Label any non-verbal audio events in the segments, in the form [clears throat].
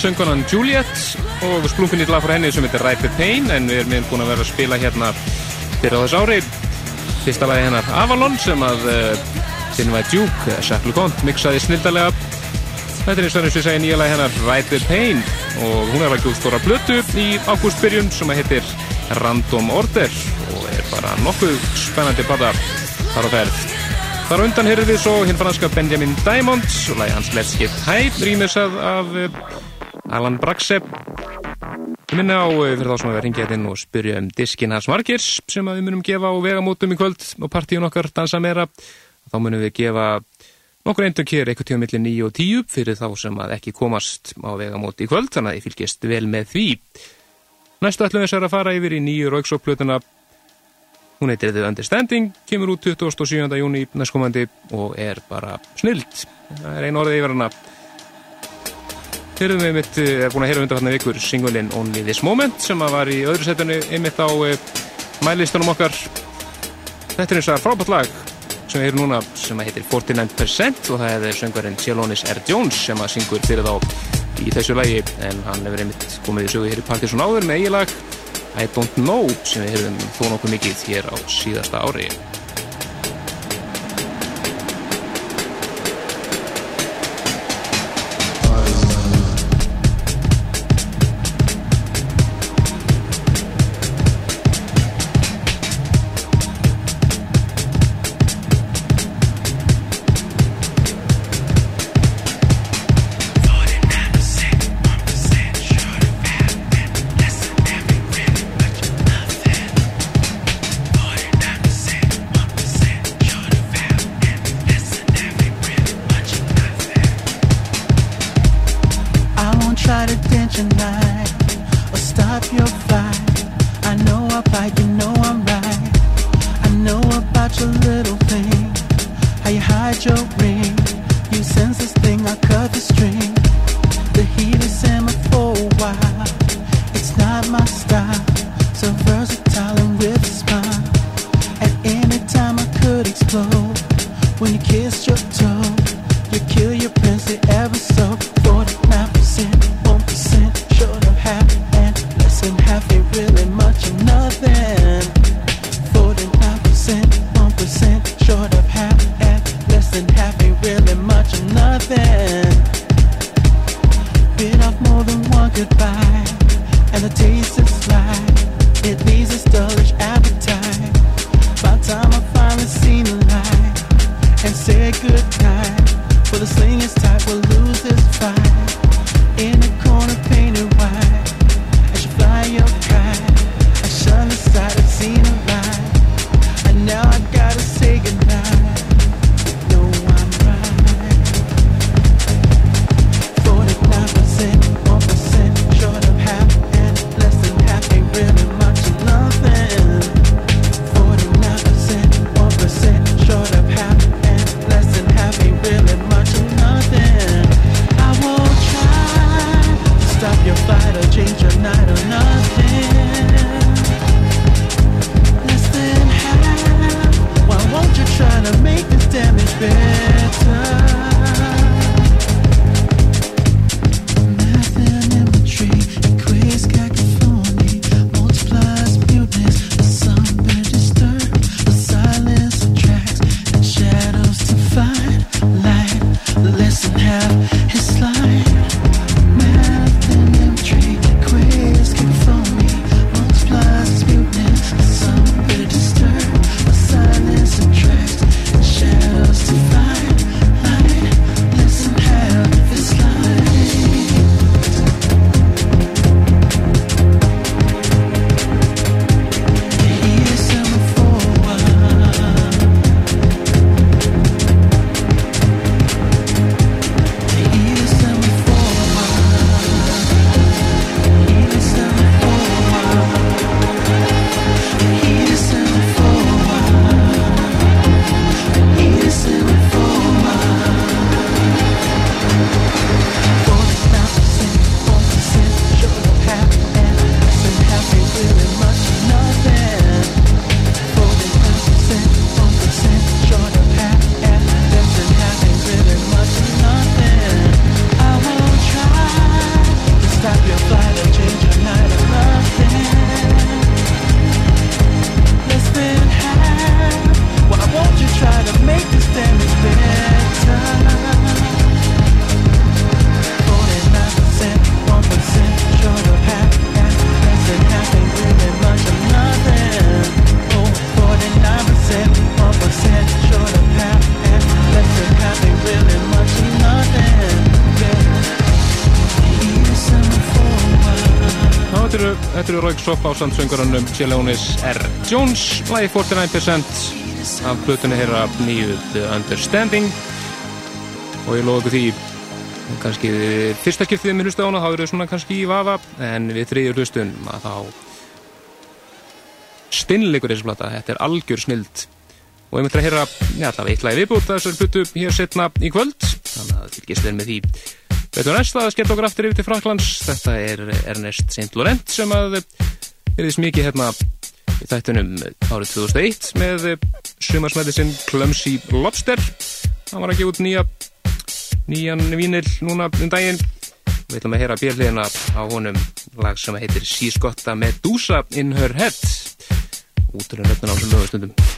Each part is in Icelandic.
söngunan Juliet og splunkunni lag frá henni sem heitir Ripe Pain en við erum búin að vera að spila hérna fyrir á þess ári. Fyrsta lagi hennar Avalon sem að uh, eh, Duke, Jacques LeConte mixaði snildalega Þetta er eins og og ég segi nýja lagi hennar Ripe Pain og hún er að gjóð stóra blötu í ágústbyrjun sem heitir Random Order og er bara nokkuð spennandi bada þar á ferð. Þar undan heyrðum við svo hinn franska Benjamin Diamond og lagi hans Let's Get High rýmisað af eh, Alan Braxeb Ég minna á eh, fyrir þá sem við ringja hérna og spyrja um diskin hans margir sem við munum gefa á vegamótum í kvöld og partíun okkar dansa meira þá munum við gefa nokkur eindur kér eitthvað tíu millir 9 og 10 fyrir þá sem að ekki komast á vegamóti í kvöld þannig að ég fylgist vel með því Næstu ætlum við sér að fara yfir í nýju rauksóplutuna Hún heitir The Understanding, kemur út 27. júni næstkomandi og er bara snild. Það er einu orðið yfir hana. Þeirrðum við mitt, er eh, búin að heyra undan hérna vikur singulinn Only This Moment sem var í öðru setjanu einmitt á uh, mælistunum okkar. Þetta er eins og frábært lag sem við heyrum núna sem heitir 49% og það er söngvarinn Sjelonis R. Jones sem að syngur fyrir þá í þessu lagi en hann hefur einmitt komið í sögu hér í Partiðsson áður með eigilag I Don't Know sem við hefum þó nokkuð mikið hér á síðasta ári tonight. Alex Sopp á sandsöngurannum Chelonis R. Jones lagi 49% af blutunni hér af nýjuð Understanding og ég ykkur því kannski fyrsta skiptið með hlusta ána þá eru svona kannski í vafa en við þriðjur hlustun að þá stinnleikur þessu plata, þetta er algjör snild og ég myndi að heyra, já allavega eitt lagi viðbútt þessar hlutu hér setna í kvöld þannig að fylgjast þeir með því Veitum næst að skemmt okkur aftur yfir til Fraklands. Þetta er Ernest St. Laurent sem að verðist mikið hérna í þættunum árið 2001 með sumarsmæti sinn Clumsy Lobster. Hann var að gefa út nýja, nýjan vínil núna um daginn. Við ætlum að heyra björliðina á honum lag sem heitir She's Got a Medusa in Her Head. Úturinn öfnum á þessum lögustundum.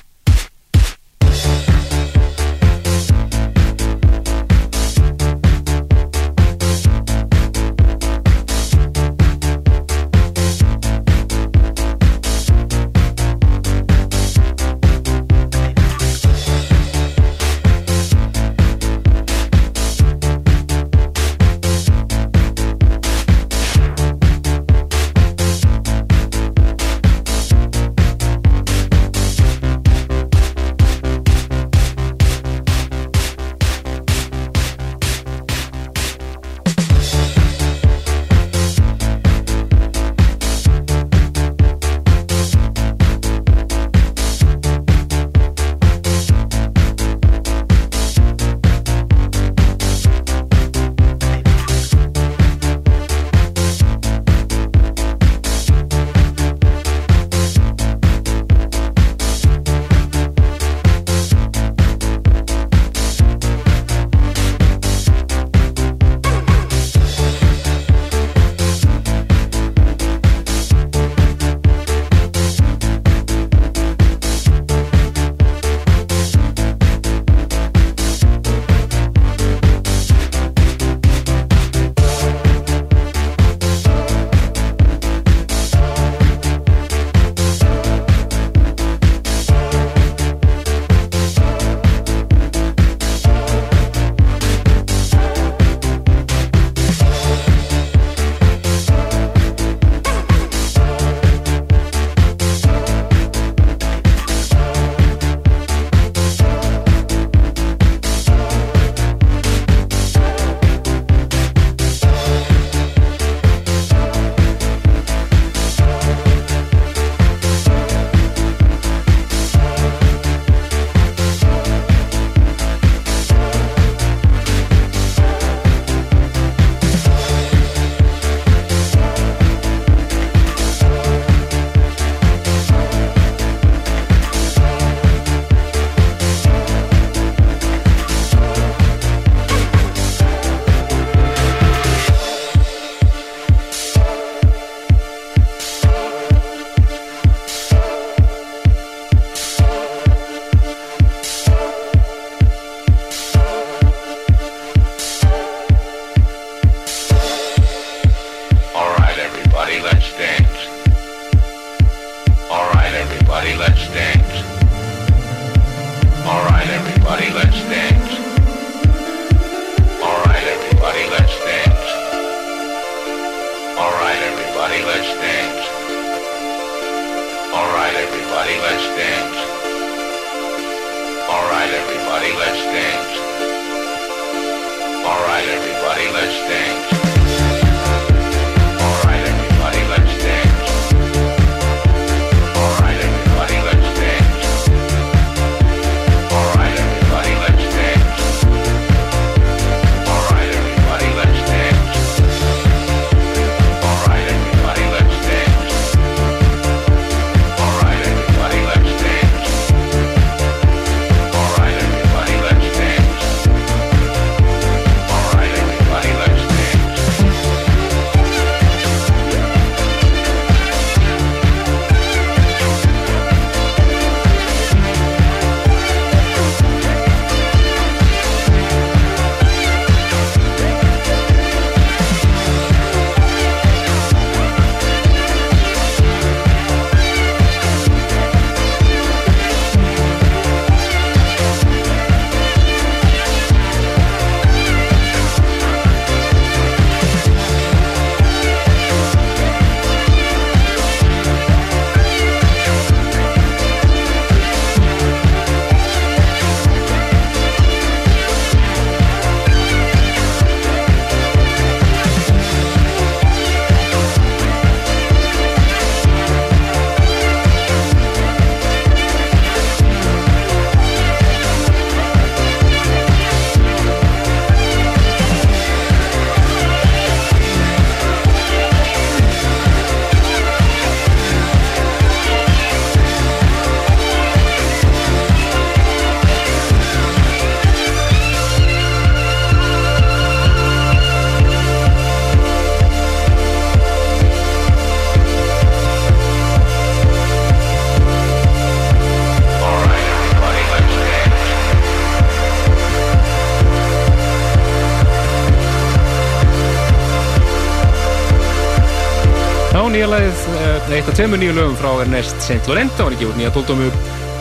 Eitt af tveimur nýju lögum frá Ernest St. Laurent, það var ekki úr nýja tóldómu.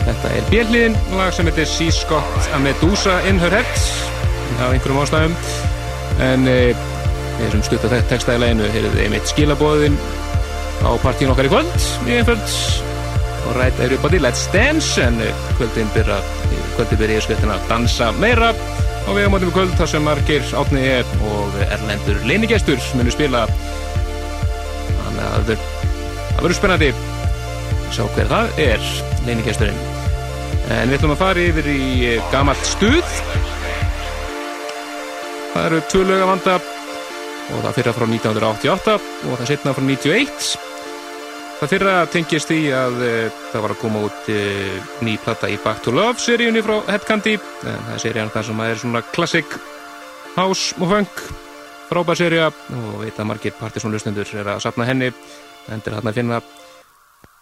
Þetta er björnliðin, lag sem heitir She's Got a Medusa in Her Head, af einhverjum ástæðum. En e, þessum stutta texta í læginu, heyrðu þið einmitt skilabóðin á partíin okkar í kvöld, mjög einföld. Og right everybody, let's dance, en eh, kvöldin byrja, kvöldin byrja í skvettina að dansa meira. Og við á mótum í kvöld þar sem margir átnið er og erlendur leinigestur munu spila þannig að það verður spennandi. Sjá hver það er leinigesturinn en við ætlum að fara yfir í gamalt stuð. Það eru tvö lög að vanda og það fyrra frá 1988 og það setna frá 91 það fyrra tengist því að uh, það var að koma út uh, ný platta í Back to Love seríunni frá Headcandy en það er serían þar sem er svona klassik house og funk. Frábær seria og veit að margir partysónlustendur er að sapna henni en til að finna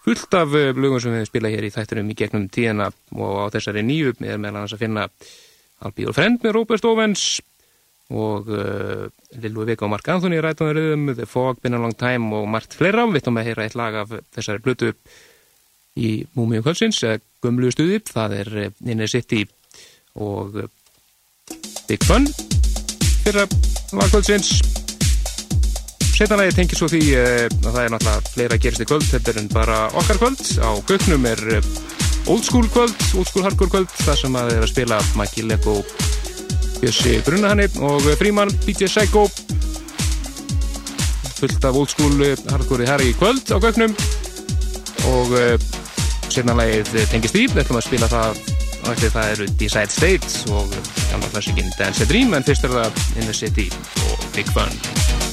fullt af eh, lögum sem við spila hér í þættunum í gegnum tíðina og á þessari nýju er meðal annars að finna Albi og Frend með Robert Owens og uh, Lillu Vika og Mark Anthony rætunaröðum, The Fog, Been a Long Time og margt fleira, við ætlum að heyra eitt lag af þessari blötu í Múmiu Kvölsins, Gumlu stuði það er Inner City og Big Fun fyrra lagkvöldsins Setanlega tengir svo því uh, að það er náttúrulega fleira að gerast í kvöld þetta er bara okkar kvöld. Á gögnum er uh, old school kvöld old school hardcore kvöld þar sem að er að spila Maki Lego Bjössi Brunnahanni og Fríman DJ Psycho. Fullt af old school hardcore þar í kvöld á gögnum og setanlega tengist því. Við ætlum að spila það og eftir það eru Decide States og gamla klassikinn Dance a Dream en fyrst er það Inner City og Big Fun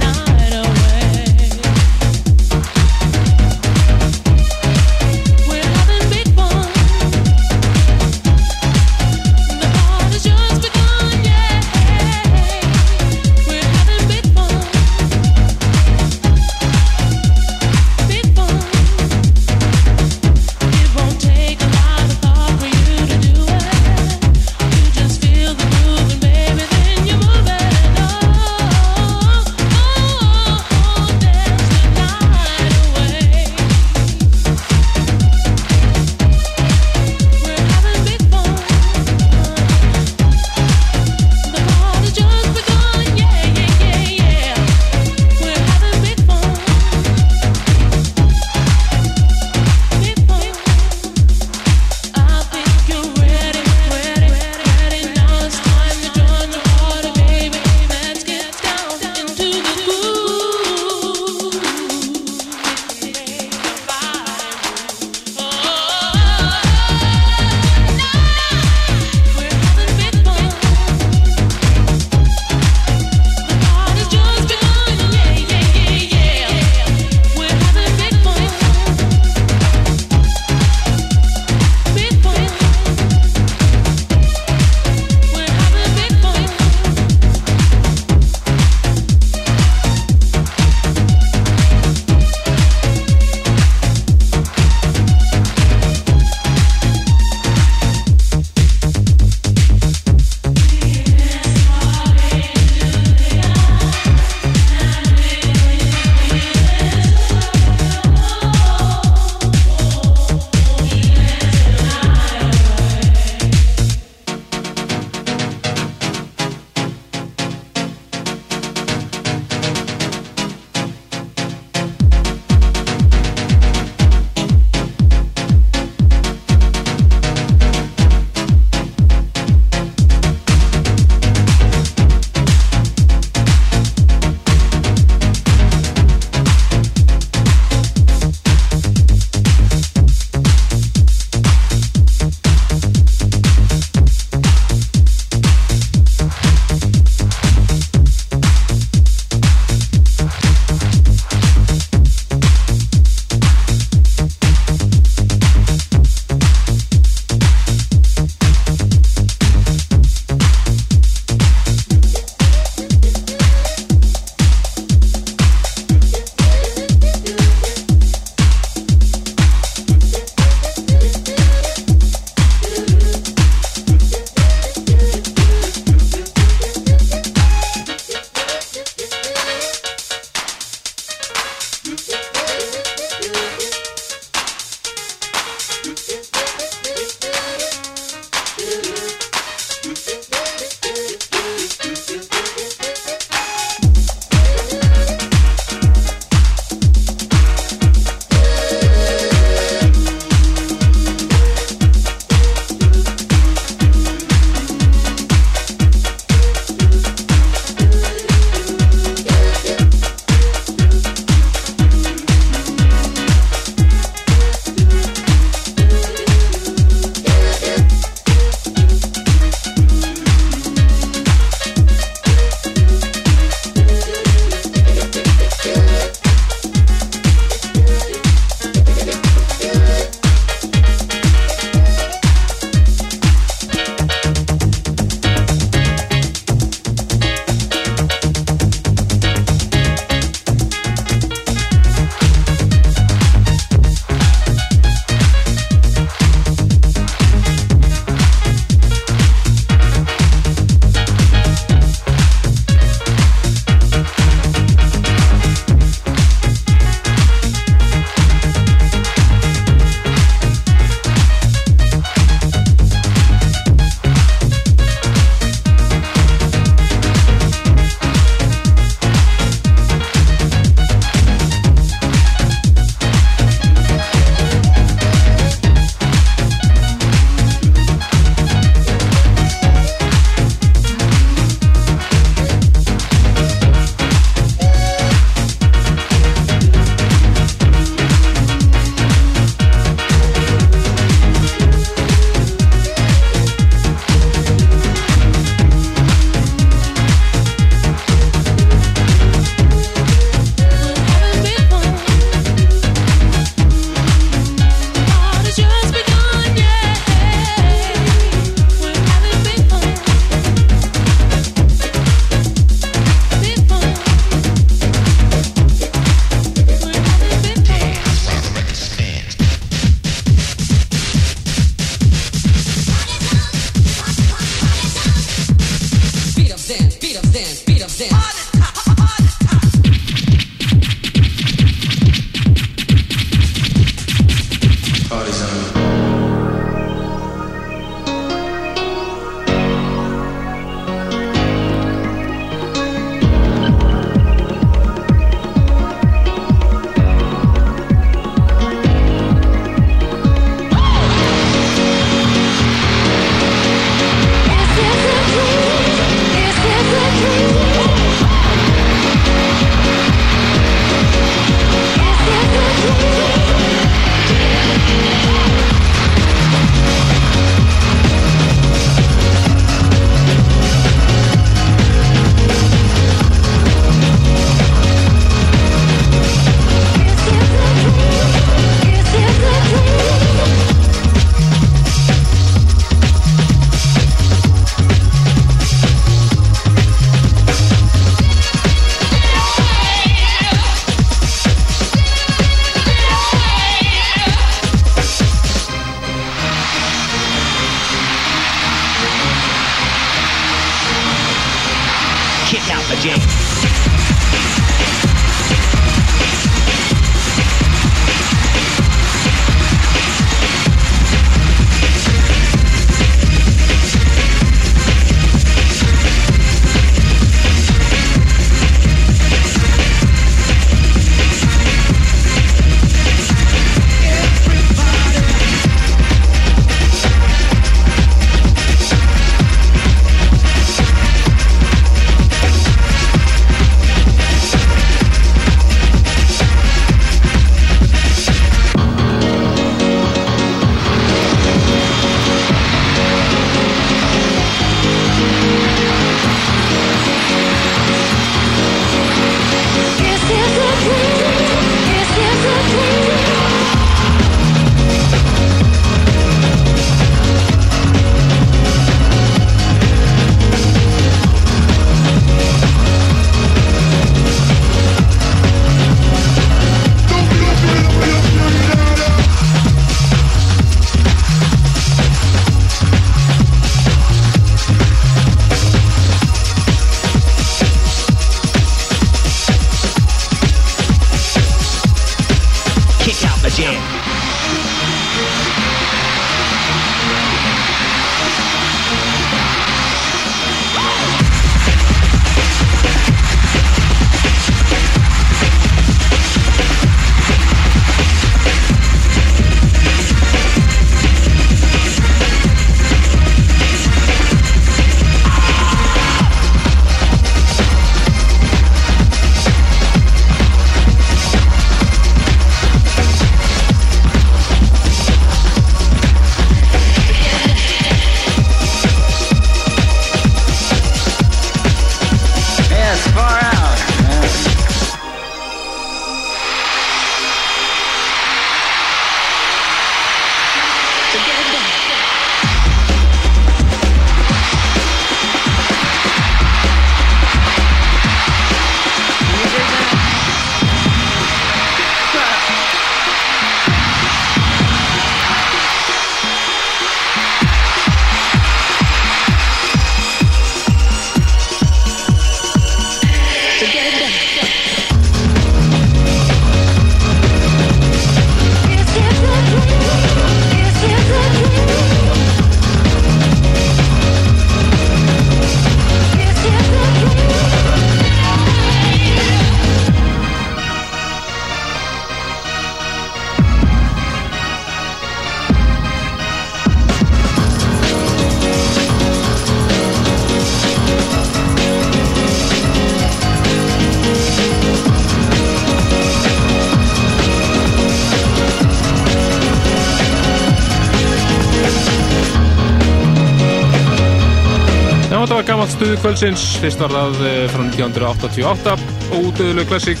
stuðu kvöldsins, fyrst var það eh, frá 1988 og útöðuleg klassik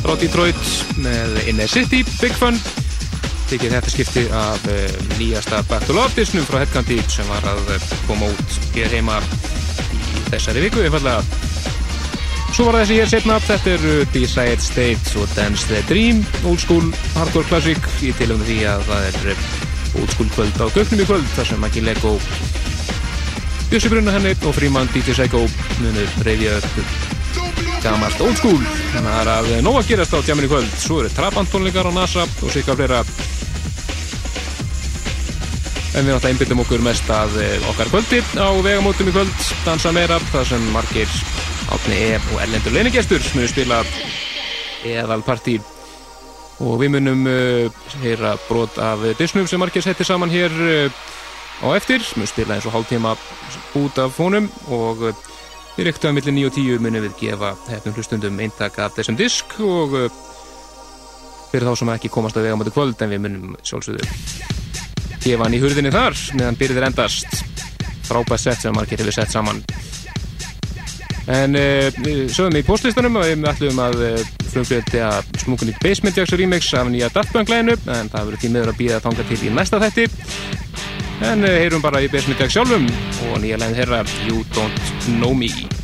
frá Detroit með Inner City, Big Fun. Tekið þetta skipti af eh, nýjasta Battle of Disnum frá Headcandy sem var að eh, koma út hér heima í þessari viku einfallega Svo var þessi hér setna, þetta eru Desired State og Dance the Dream. Old school hardcore classic í tilöfnu því að það er old school kvöld á gögnum í kvöld þar sem Maggi Lego Bjössi Brunna henni og frímann DJ Psycho munur reyðja upp gamalt old school. Þannig að það er að nóg að gerast á tjáminni kvöld. Svo eru trappantónleikar á NASA og sikka fleira. En við náttúrulega einbyttum okkur mest að eh, okkar kvöldi á vegamótum í kvöld. Dansa meira þar sem margir átni E og erlendur leinigestur munur spila eðalpartí. Og við munum uh, heyra brot af Disnum sem margir settir saman hér uh, á eftir, mun spila eins og hálftíma út af honum og uh, við reyktu að millir 9 og 10 munum við gefa hefnum hlustundum eintak af þessum disk og uh, fyrir þá sem ekki komast að vega mætu kvöld en við munum sjálfsögðu gefa hann í hurðinni þar meðan byrðir endast. Frábært sett sem margir hefur sett saman. En uh, við sögum í postlistanum að við ætlum að uh, frumflöyti að smúkunni Basement Jacks remix af nýja Daft Punk læginu en það verður því meður að býða tanga til í næsta þætti En uh, heyrum bara í Jack sjálfum og nýja leginn þeirra You Don't Know Me.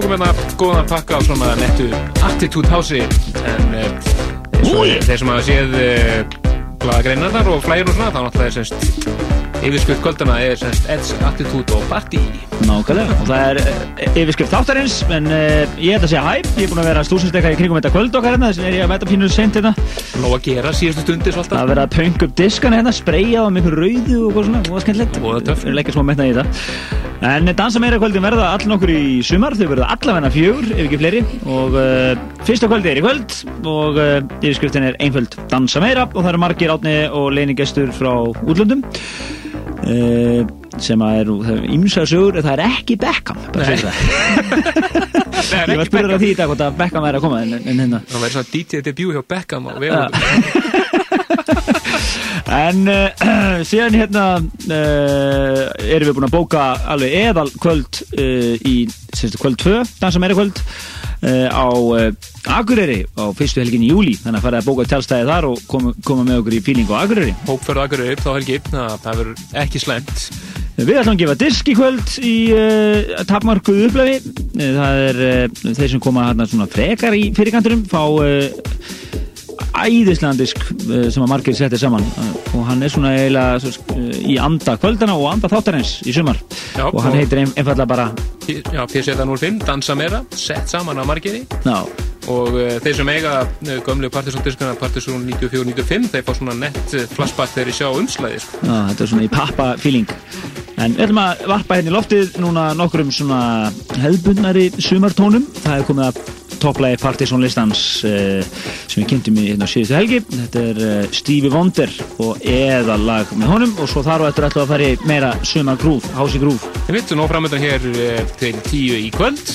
Tókum hérna góðan pakka á svona nettu Attitude House en uh, Új! þeir sem hafa séð uh, blaðagreinarnar og flægir og svona þá náttúrulega er semst yfirskrift kvöldana er semst Edge Attitude og Party. Nákvæmlega, og það er eh, yfirskrift þáttarins en ég ætla að segja hæ, ég er búin að vera stúsinsleika í kringum þetta kvöld okkar hérna, þess vegna er ég að mæta pínu sent hérna. Nó að gera síðustu stundir Það svolítið er verið að pönga upp diskan hérna, spreyja á einhver rauðu og hvað svona, og er. Við En dansa meira kvöldin verða allan okkur í sumar, þau verða allavegna fjögur, ef ekki fleiri. Og uh, fyrsta kvöldi er í kvöld og uh, yfirskriftin er einföld. Dansa meira og það eru margir átni og leinigestur frá útlöndum uh, sem að er ímsa sögur, það er ekki Beckham, bara Nei. segja það. [laughs] Er Ég var ekki spurður Beckham. að því í dag hvort að Beckham væri að koma en, en hérna. Það væri svona DJ debut hjá Beckham á vegum [laughs] En uh, [clears throat] síðan hérna uh, erum við búin að bóka alveg eðal kvöld uh, í sérstu kvöld 2, dansa meira kvöld á Akureyri á fyrstu helgin í júli þannig að fara að bóka tjálstæði þar og koma, koma með okkur í fíling á Akureyri. Hópferð Akureyri þá helgi það verður ekki slæmt. Við ætlum að gefa disk í kvöld í uh, tapmarkuð upplefi það er þeir sem koma hérna svona frekar í fyrirkanturum fá uh, æðislegan disk uh, sem að margir settir saman. Uh, og hann er svona eiginlega svo, uh, í anda kvöldana og anda þáttarins í sumar. Já, og hann og- heitir ein, einfallega bara Já, P705, dansa meira, sett saman á margiri ná, og uh, þeir sem eiga gömlu Partisan diskana Partisan 94-95 þeir fá svona nett flashback þegar ég sjá umslæði sko. ná, þetta er svona í pappa feeling. En við ætlum að varpa hérna í loftið núna nokkurum svona hefðbundnari sumartónum. Það er komið að topplagi Partisan listans uh, sem við kynntum í hérna síðustu helgi. Þetta er uh, Stevie Wonder og eða lag með honum. Og svo þar og eftir ætlum við að fara í meira sumar grúf, hási grúf Við vittum nú framöndan hér uh, til 10 í kvöld.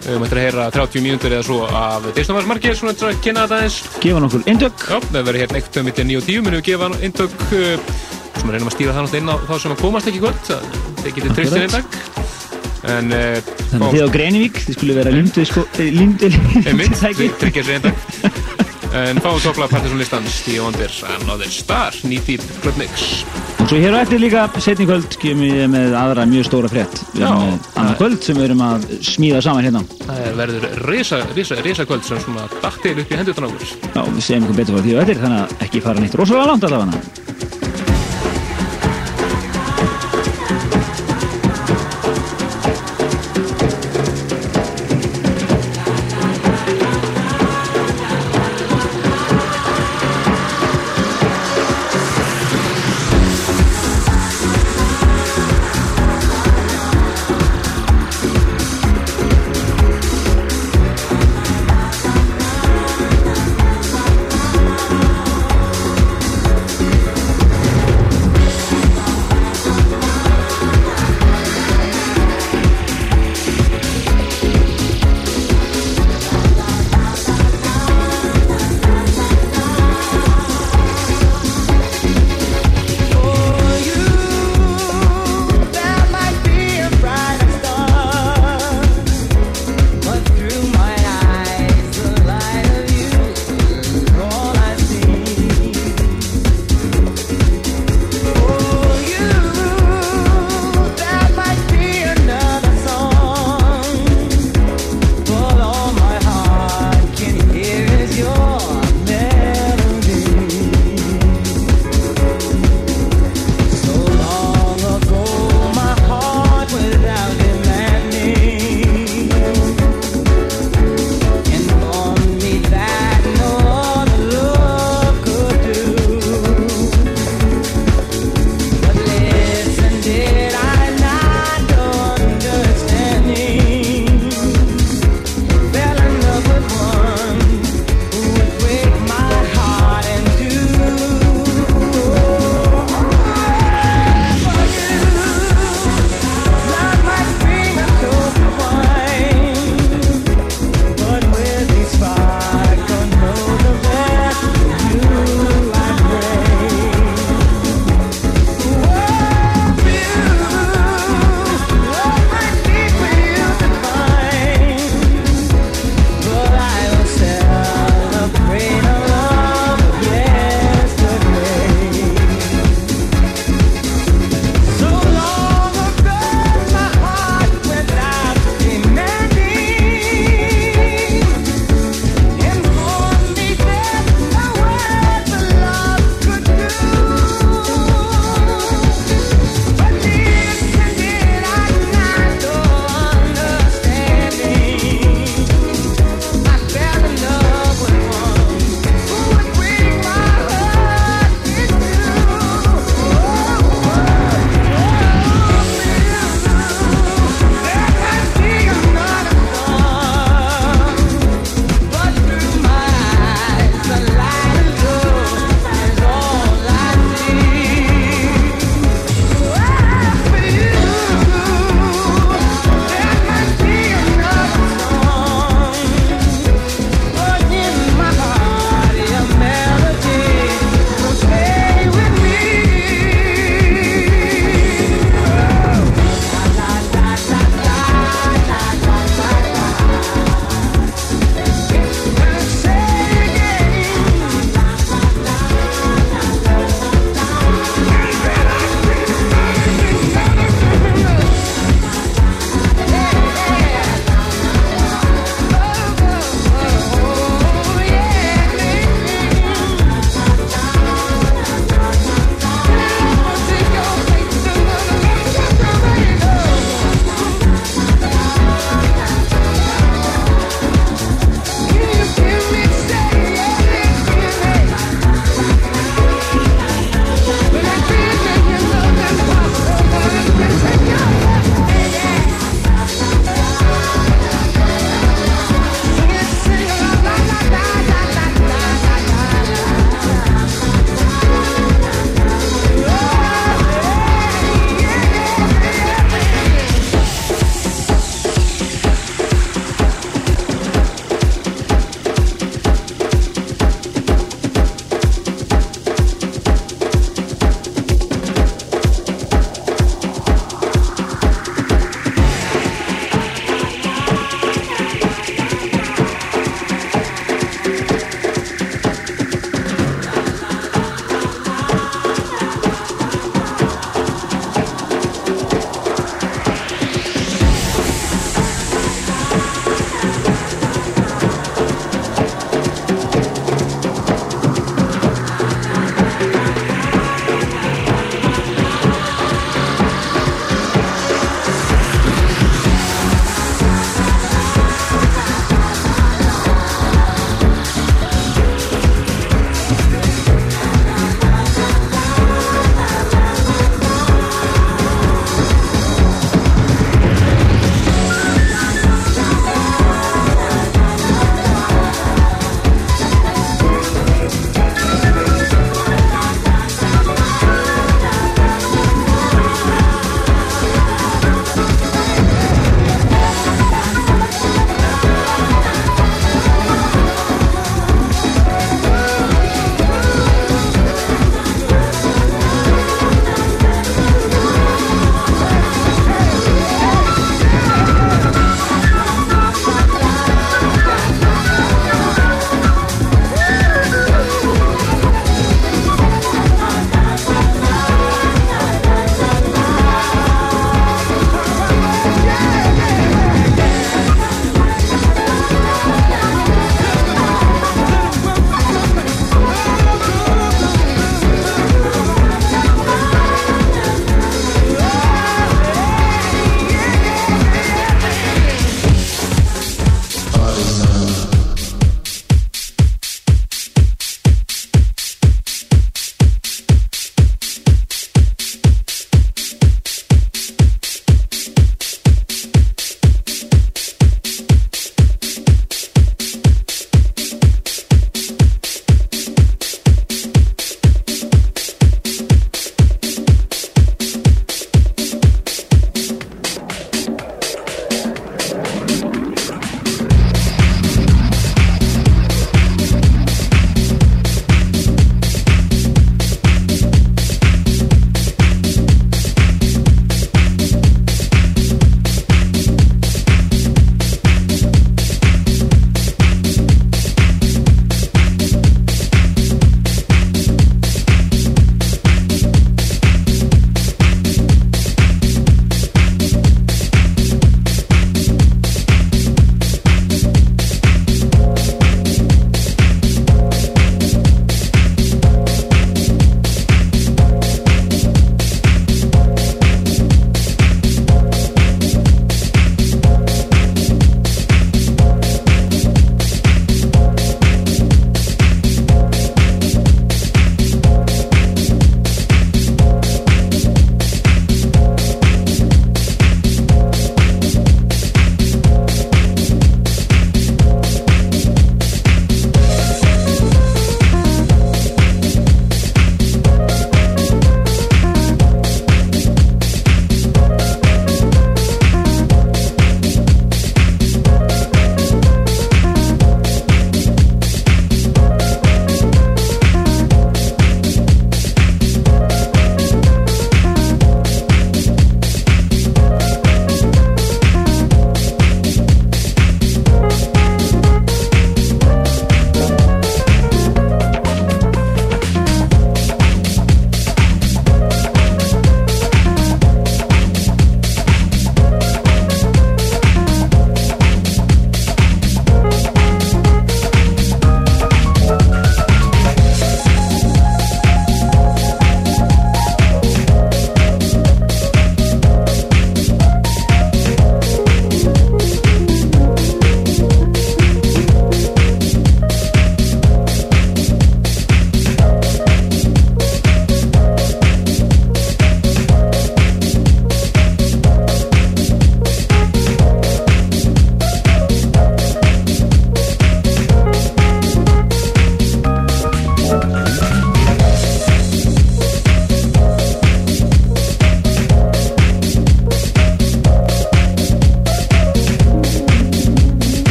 Við möttum að heyra 30 mínútur eða svo af Disneyvarsmarkið svona að kynna þetta aðeins. Gefa nokkur indök Já, það verður hérna eitt um 9 og 10 munum við gefa eintök uh, sem reynum að stýra það náttúrulega inn á þá sem að komast ekki kvöld. Það- getur eintak en uh, þannig að þið á Greinivík, þið skulle vera lundið sko, eh, Einmitt, tæki. þið tryggja sér eintak En fáum listans Steve Wonder, Another Star Knee Deep Club Mix. Og svo hér á eftir líka setni kvöld kemur ég með aðra mjög stóra frétt. Við annað kvöld sem við erum að smíða saman hérna. Það er- verður risa, risa kvöld sem svona dagtil upp í hendutan á okkur. Já, við segjum eitthvað betur frá því og eftir þannig að ekki fara neitt rosalega langt allavega. Thank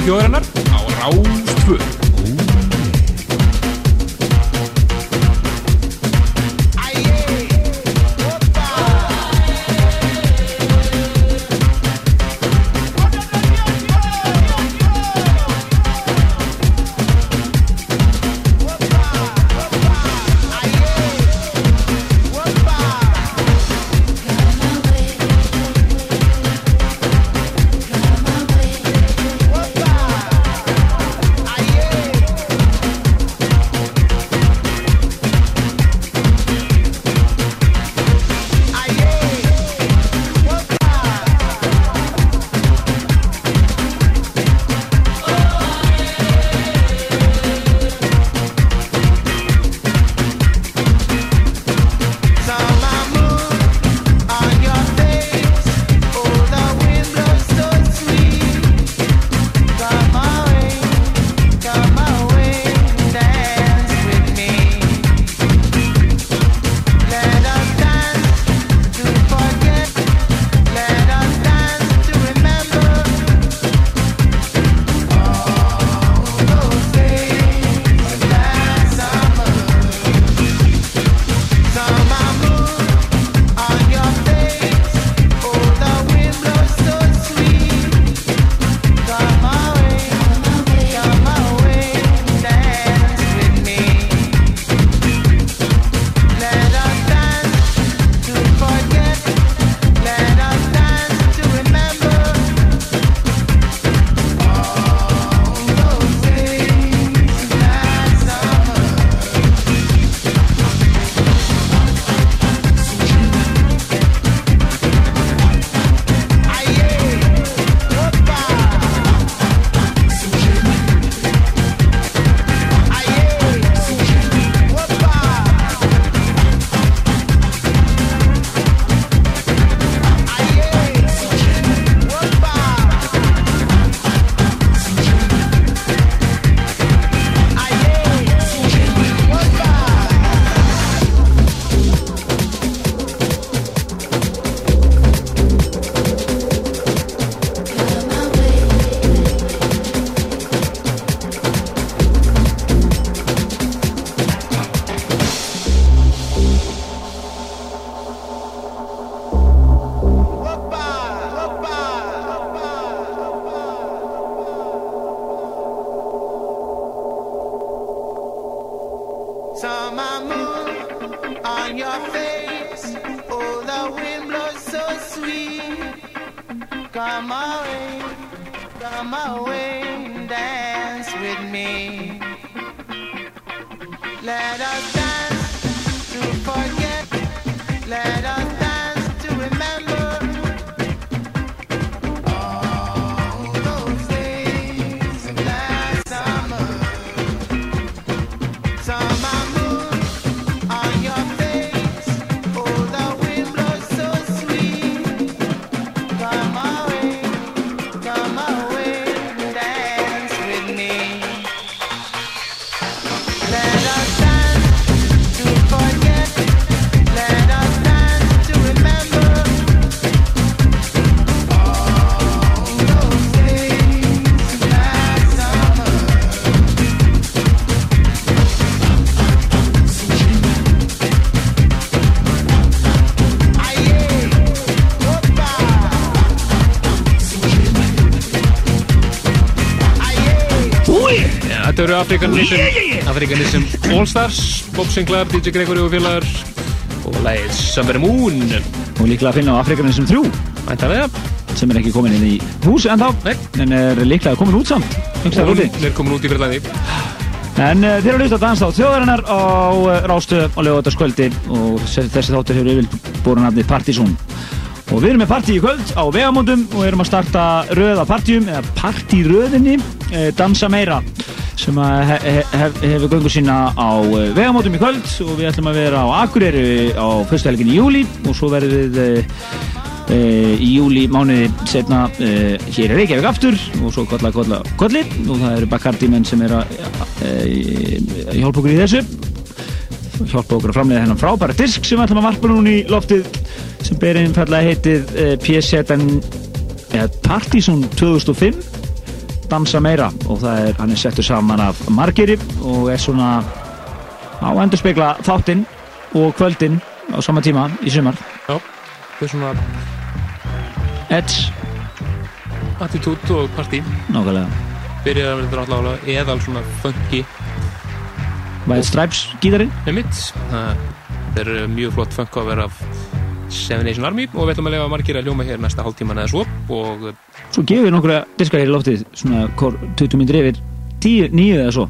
þjóðarinnar land. Þetta eru Afrikanism Afrikanism All Stars Bob Sinclair, DJ Gregory og félagar og lagið Summer Moon. Og líklega að finna á Afrikanin sem þrjú. Væntalega sem er ekki komin inn í hús en Nei. þá en er líklega komin út samt. Hugsaðu Hún er komin út í fyrrlæði En uh, þeir eru hlust að dansa á þjóðarinnar á uh, Rástöð á lögataskvöldi og þessi þáttur hefur yfir búin nafnið Partizón og við erum með partí í kvöld á vegamóndum og erum að starta röð af partíum eða partíröðinni uh, Dansa meira sem að he he hef hefur göngu sína á uh, vegamóndum í kvöld og við ætlum að vera á Akureyri á fyrstu helgin í júli og svo verðum við uh, Uh, í júli mánuði setna uh, hér er Reykjavík aftur og svo kolla kolla kolli. Og það eru Bacardi menn sem er að hjálpa okkur í þessu. Hjálpa okkur að framleiða hennan frábæra disk sem við ætlum að varpa núna í loftið sem ber einfallega heitið eða Partizón 2005 dansa meira og það er, hann er settur saman af margiri og er svona á endur spekla þáttinn og kvöldinn á sama tíma í sumar. Já, er svona Edge, attitút og partí nákvæmlega. Byrjar að vera alltaf alveg eðal svona funky. White Stripes gítarinn. Með mitt það er mjög flott funk að vera af Seven Nation Army og við ætlum að lefa margir að ljóma hér næsta hálftíman eða svo og Svo gefum við nokkra diskar hér í loftið svona hvor 20 myndir yfir 10, 9 eða svo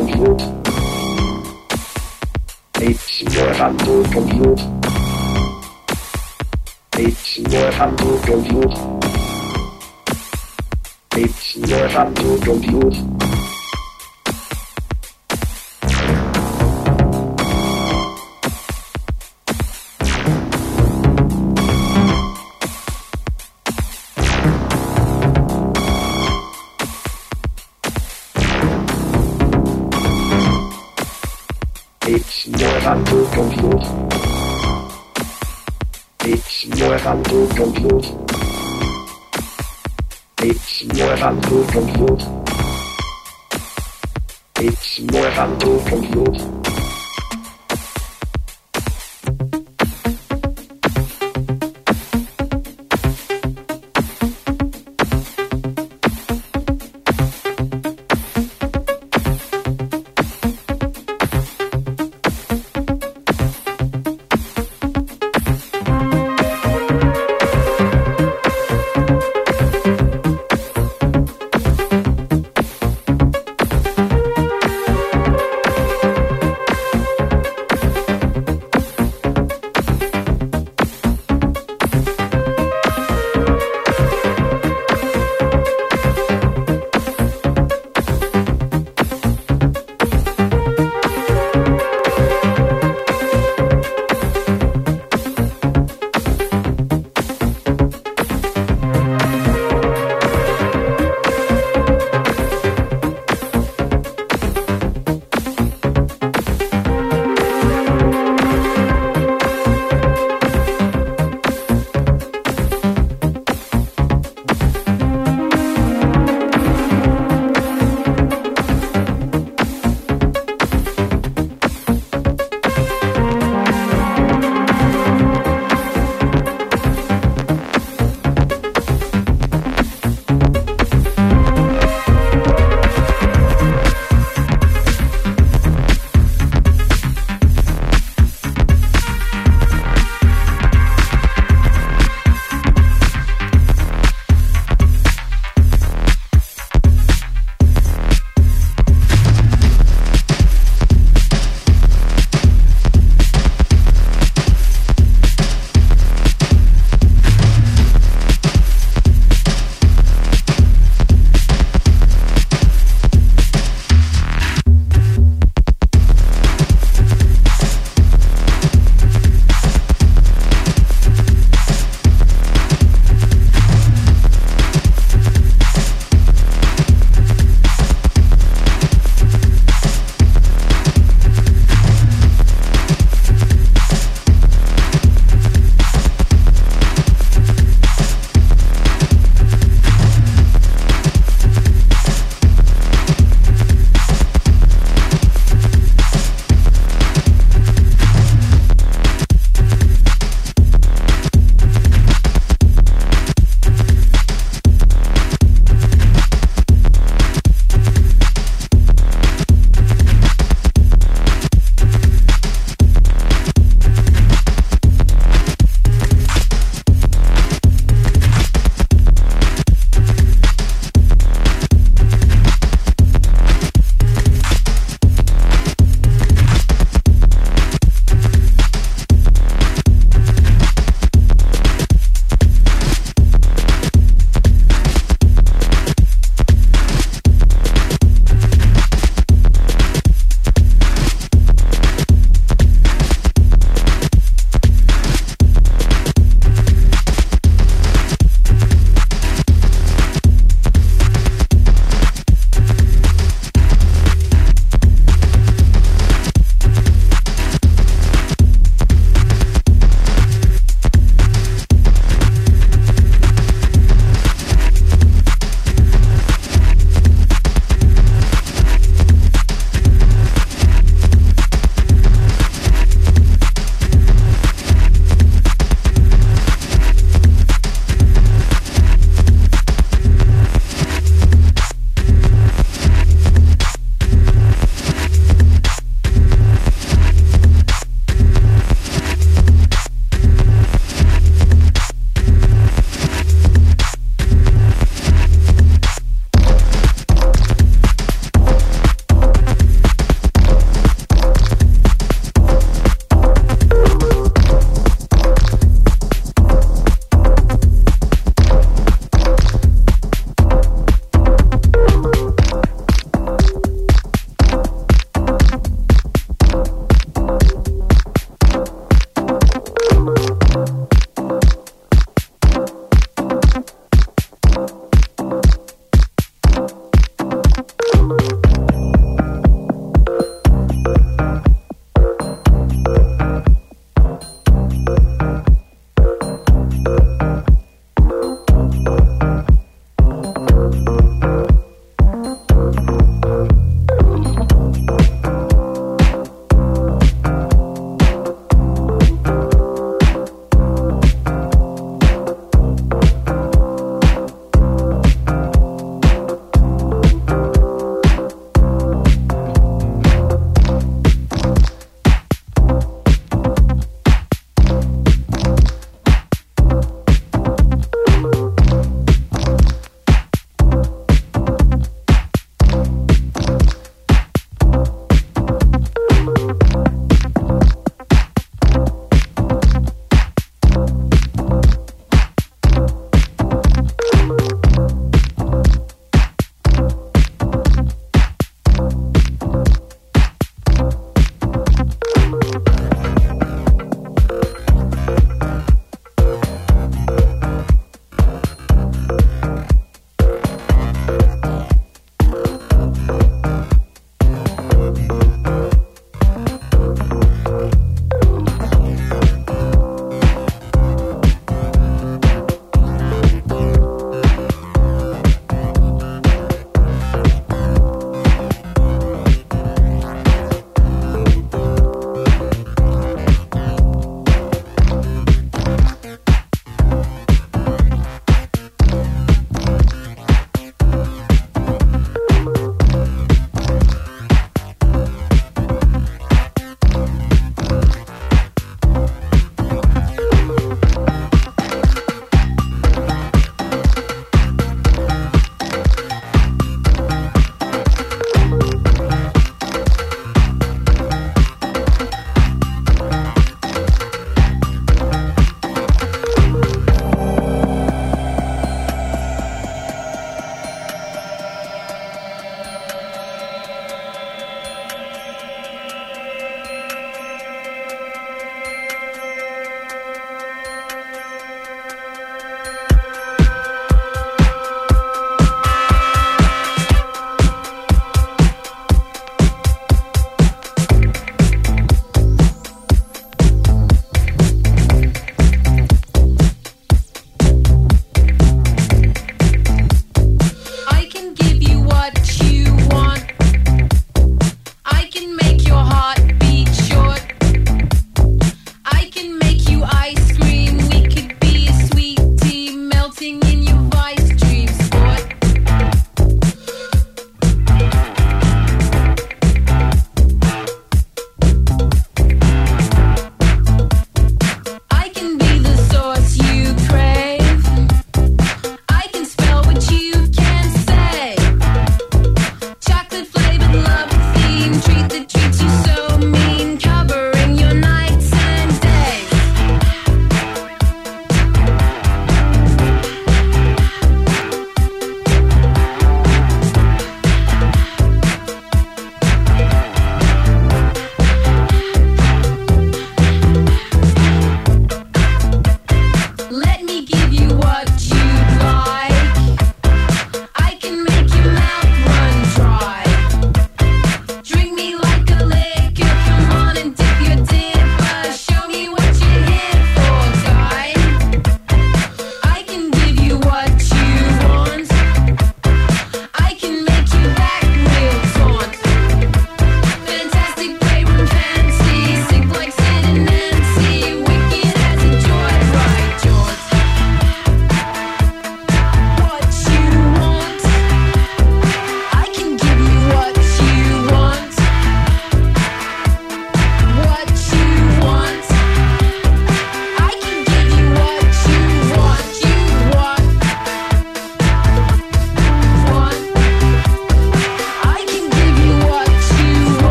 compute. It's your handle compute. It's your handle compute. It's your handle compute.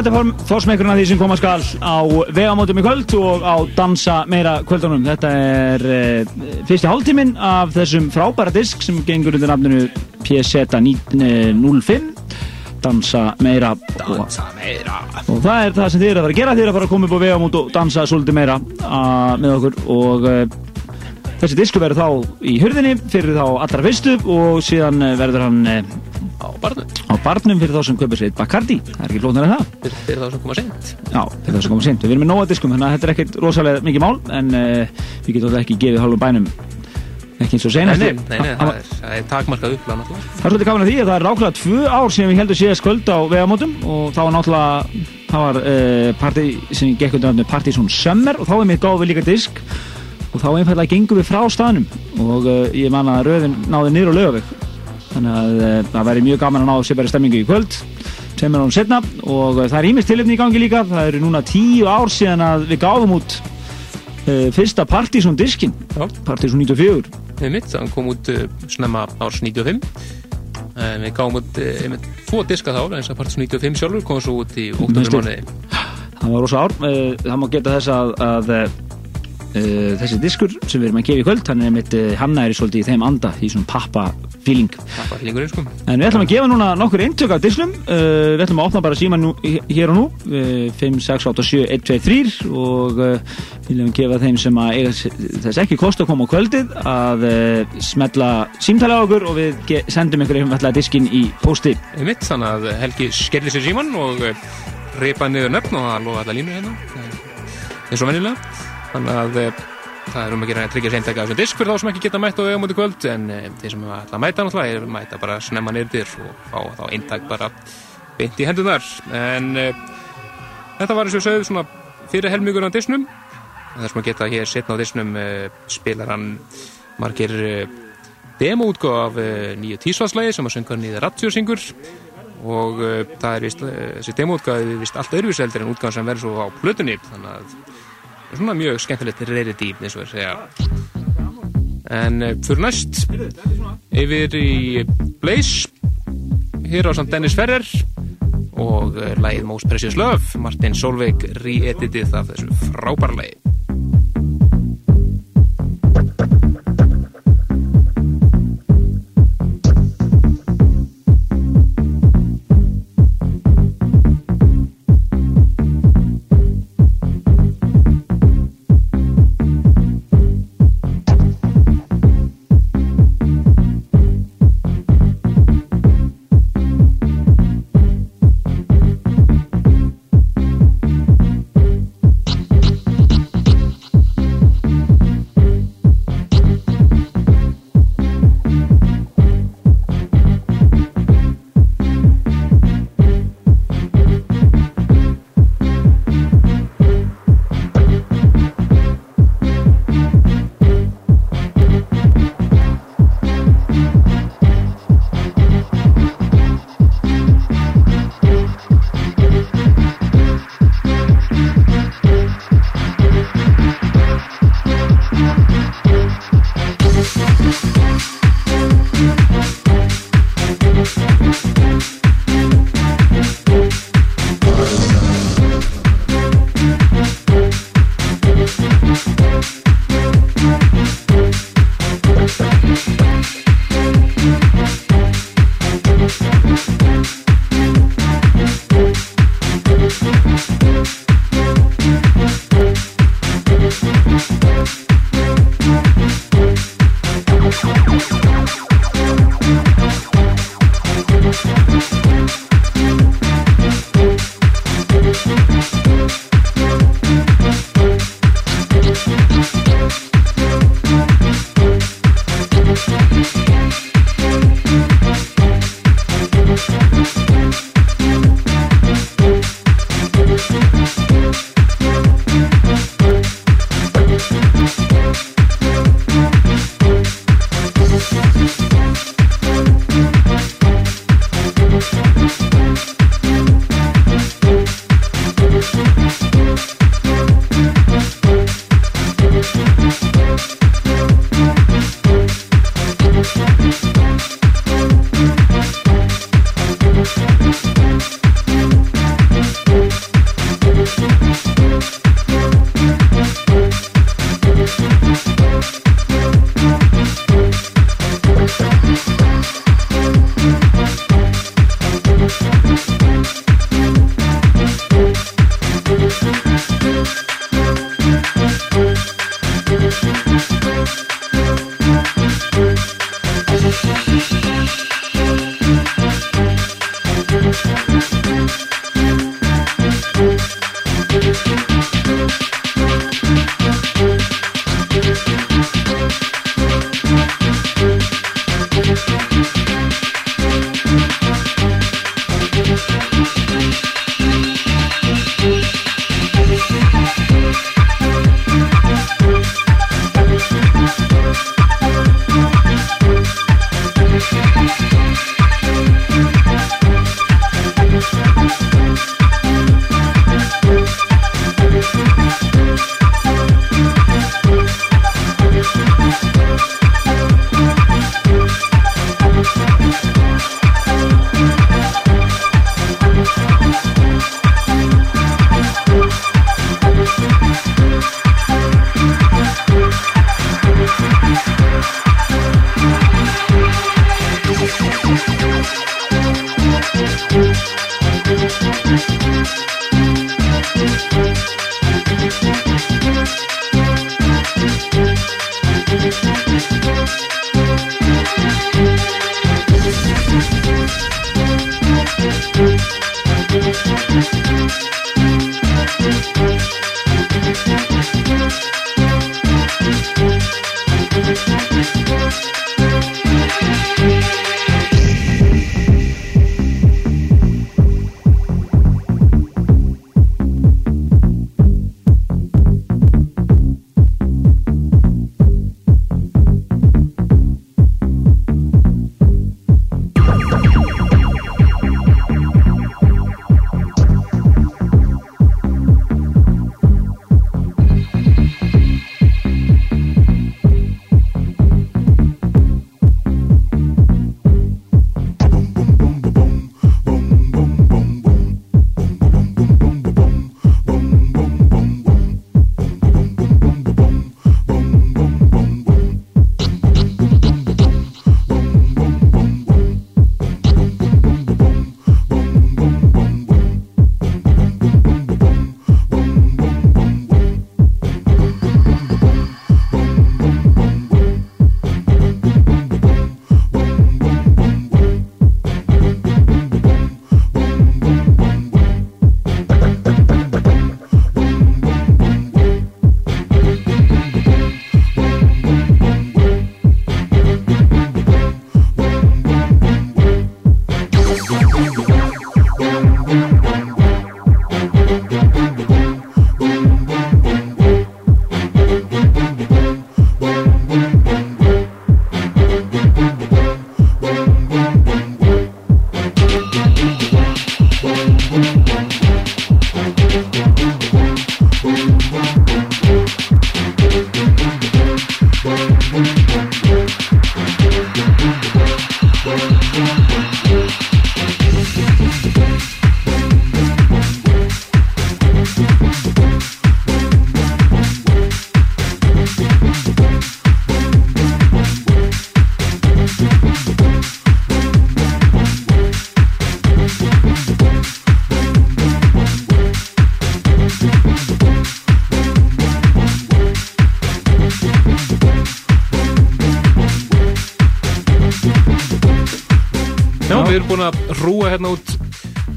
Þetta er fórsmekkurinn af því sem koma skal á vegamótum í kvöld og á dansa meira kvöldunum. Þetta er uh, fyrsti hálftíminn af þessum frábæra disk sem gengur undir nafninu PZ05 dansa meira. Dansa meira. Og það er það sem þið eru að fara að gera. Þið eru að fara að koma upp á vegamót og dansa svolítið meira uh, með okkur. Og uh, þessi disku verður þá í hurðinni fyrir þá allra fyrstu og síðan verður hann uh, á barnum barnum fyrir þá sem kaupir sér Bacardi. Það er ekki flóknar en það. Fyrir, fyrir þá sem koma seint. Já, fyrir það sem koma seint. Við erum með nóga diskum, þannig að þetta er ekkert rosalega mikið mál, en uh, við getum alltaf ekki gefið hálfum bænum. Ekki eins og senast. nei, nei, nei, það er, það er takmarkað uppláð Það er svolítið gaman að því að það er ráklega tvö ár sem við heldum síðast kvöld á vegamótum og þá var náttúrulega, það var uh, partí sem gekk undir nafnu Partizón Summer og þá er mitt gáðu við líka disk og þá einfallega gengum við frá staðnum og uh, ég man að röðin náði niður á lögaveg þannig að uh, það væri mjög gaman að ná sér bara stemmingu í kvöld tveimur árum setna og það er ímest tilefni í gangi líka. Það eru núna tíu ár síðan að við gáðum út uh, fyrsta Partizón diskin. Partizón 94 einmitt, hann kom út snemma árs 95 uh, við gáum út einmitt tvo diska þá, eins að Partisan 95 sjálfur kom svo út í oktober Næstu. mánuði það var rosa ár. Það má geta þess að, að þessi diskur sem við erum að gefa í kvöld hann er mitt uh, hannaðir svolítið í þeim anda í svona pappa feeling. Sko. En við ætlum að gefa núna nokkur eintök af dislum uh, Við ætlum að opna bara síma nú, hér og nú. Uh, 5, 6, 8, 7, 1, 2, 3 og uh, við viljum gefa þeim sem að eiga þess ekki kost að koma á kvöldið að uh, smetla símtali á okkur og við sendum ykkur einfallega diskinn í pósti. Einmitt, þannig að Helgi skellir sér síman og uh, reipa niður nöfn og það lofa allar línur hérna. Eins og venjulega. Þannig að uh, það er um að gera að tryggja seintækja þessum disk fyrir þá sem ekki geta mætt á vegamóti kvöld en uh, þeir sem ætla að mæta náttúrulega er mæta bara snemma nýrðir og fá þá eintak bara beint í hendunar en uh, þetta var eins og sögðu svona fyrir helmingur á disnum. Það er sem að geta hér setna á disnum uh, spilar hann margir uh, demoútgáð af nýju tísvarslægi sem að sönga nýða ratjósingur og það er vist, þessi demoútgáð er vist allt öðruvíseldir en útgáð sem verður svo á plötunni. Þannig að svona mjög skemmtilegt dýp eins og er segja. En uh, fyrir næst yfir í Blaze hér á samt Dennis Ferrer og uh, lagið Most Precious Love Martin Solveig re-editið af þessu frábæra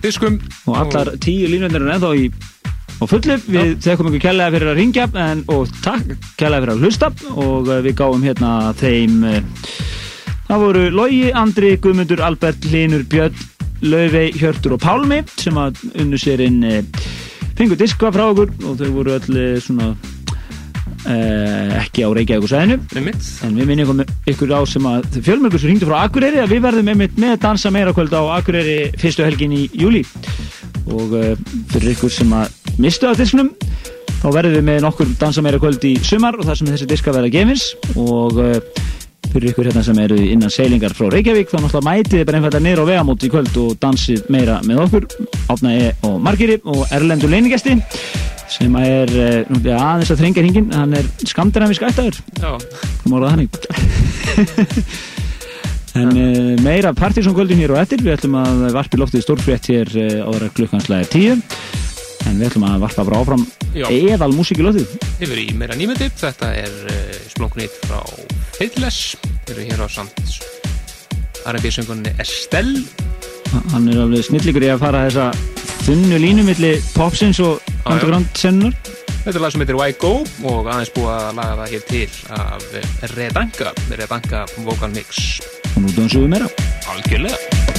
diskum og allar tíu línundir er ennþá í á fullu, við þekkum ykkur kærlega fyrir að ringja en, og takk kærlega fyrir að hlusta. Og eh, við gáum hérna þeim eh, það voru Logi, Andri, Guðmundur, Albert, Linur, Björn Laufey, Hjörtur og Pálmi sem að unnu sér inn eh, fengu diska frá okkur. Og þau voru öll svona ekki á Reykjavík og sæðinu Einmitt. en við minnum ykkur á sem að fjölmörgur sem hringdu frá Akureyri að við verðum einmitt með dansa meira kvöld á Akureyri fyrstu helgin í júli og uh, fyrir ykkur sem að mistu af disknum þá verðum við með nokkur dansa meira kvöld í sumar og það sem þessi diska verða gefins. Og uh, fyrir ykkur hérna sem eru innan seilingar frá Reykjavík þá náttúrulega mætið bara einfalda niður á vegamót í kvöld og dansið meira með okkur. Átna E. og Margiri og Erlendur Leiningesti sem er uh, aðeins að þrengja hringin hann er skamdinamisk ættaður. Já, kom orðað þannig. [laughs] En uh, meira partysónkvöldin hér og eftir. Við ætlum að varpa í loftið stórfrétt hér uh, ára klukkanslega tíu. En við ætlum að varpa bara áfram eðal músík í loftið. Yfir í meira nýmyndi Þetta er splunkunýtt frá Faithless. Við erum hér á samt R&B söngunni Estelle hann er alveg snillíkur í að fara þessa þunnu línu milli popsins og underground sennunar Þetta er lag sem heitir Why Go og aðeins búið að laga það hér til af Redanka Redanka Vocal Mix. Og nú dansum við meira. Algjörlega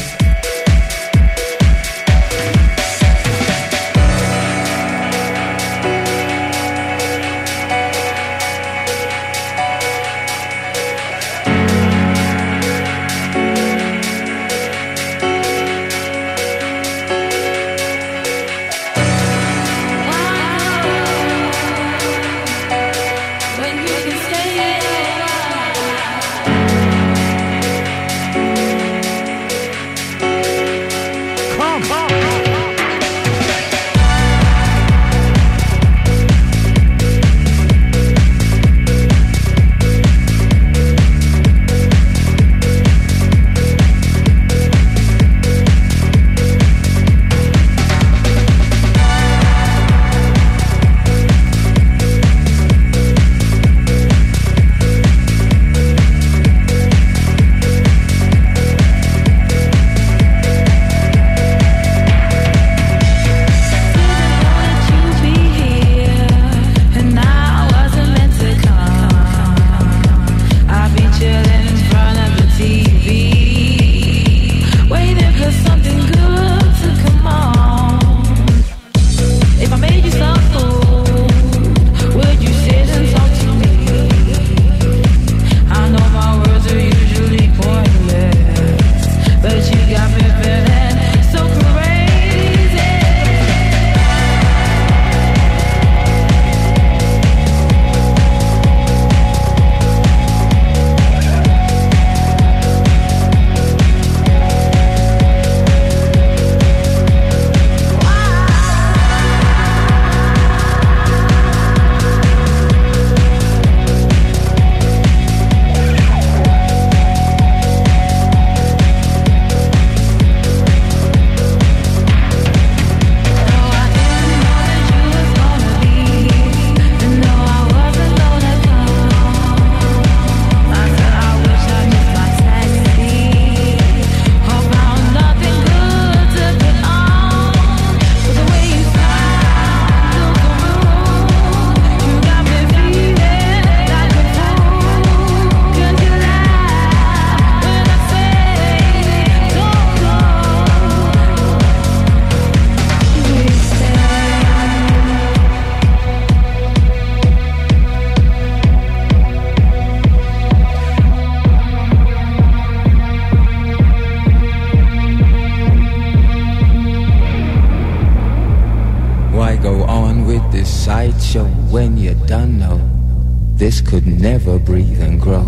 never breathe and grow.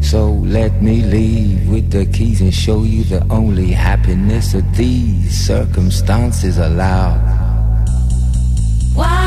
So let me leave with the keys and show you the only happiness that these circumstances allow. Why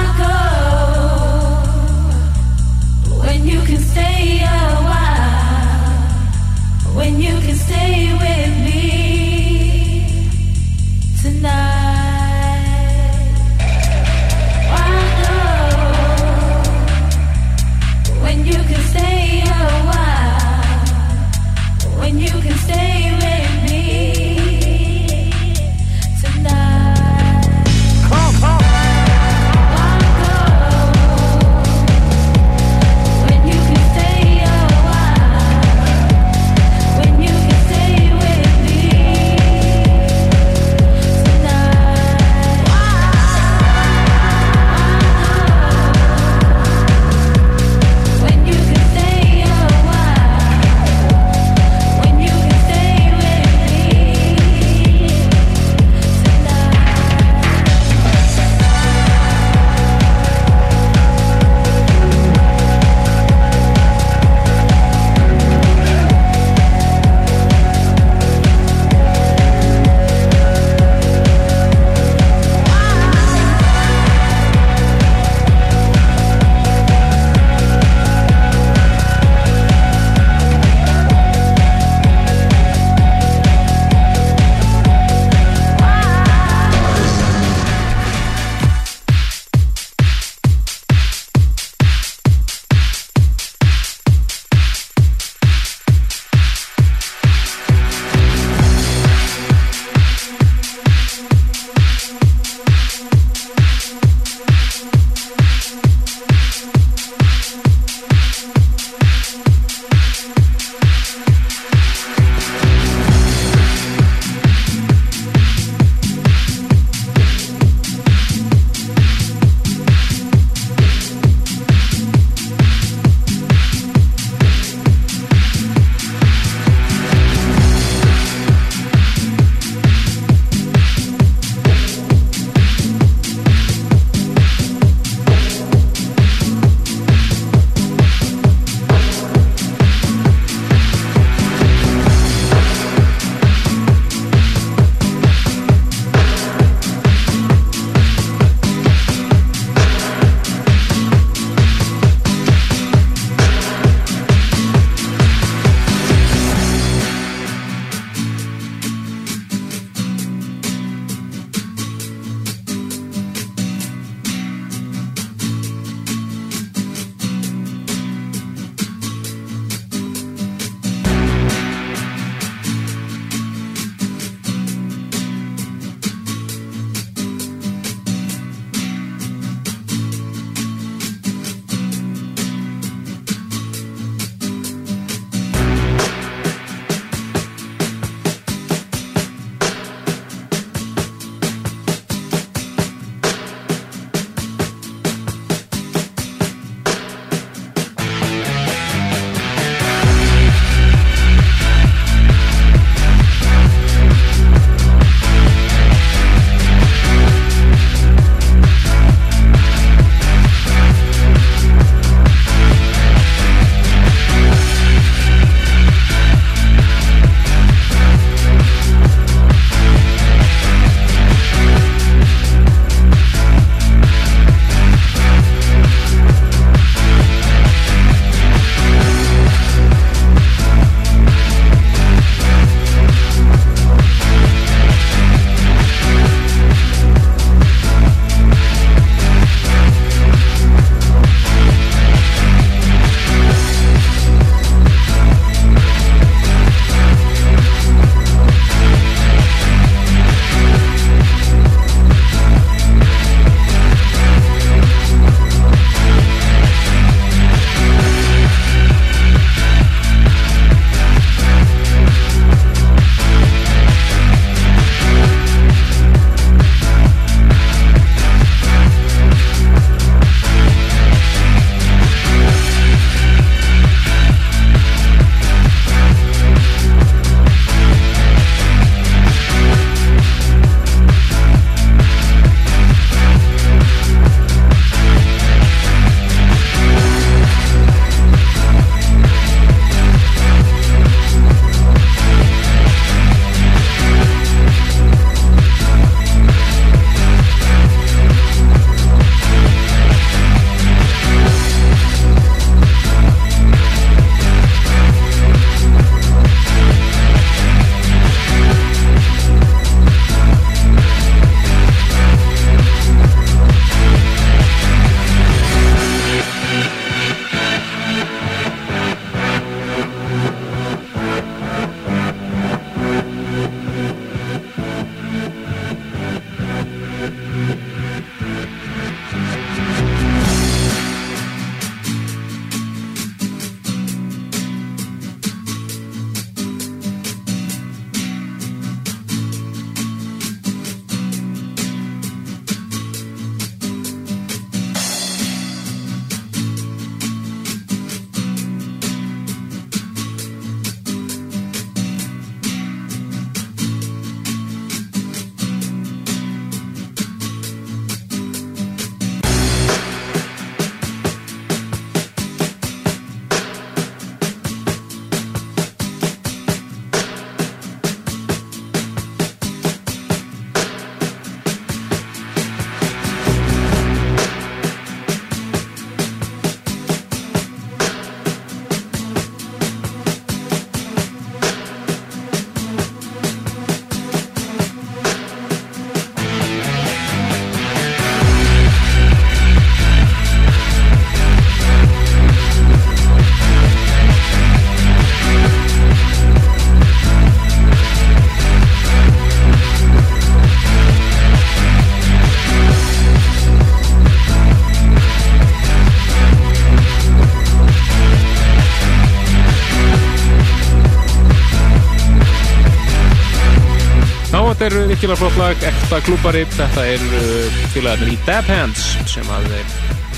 virkilega flott lag, ekta klúbari Þetta er uh, félagarnir í Dab Hands sem að þeir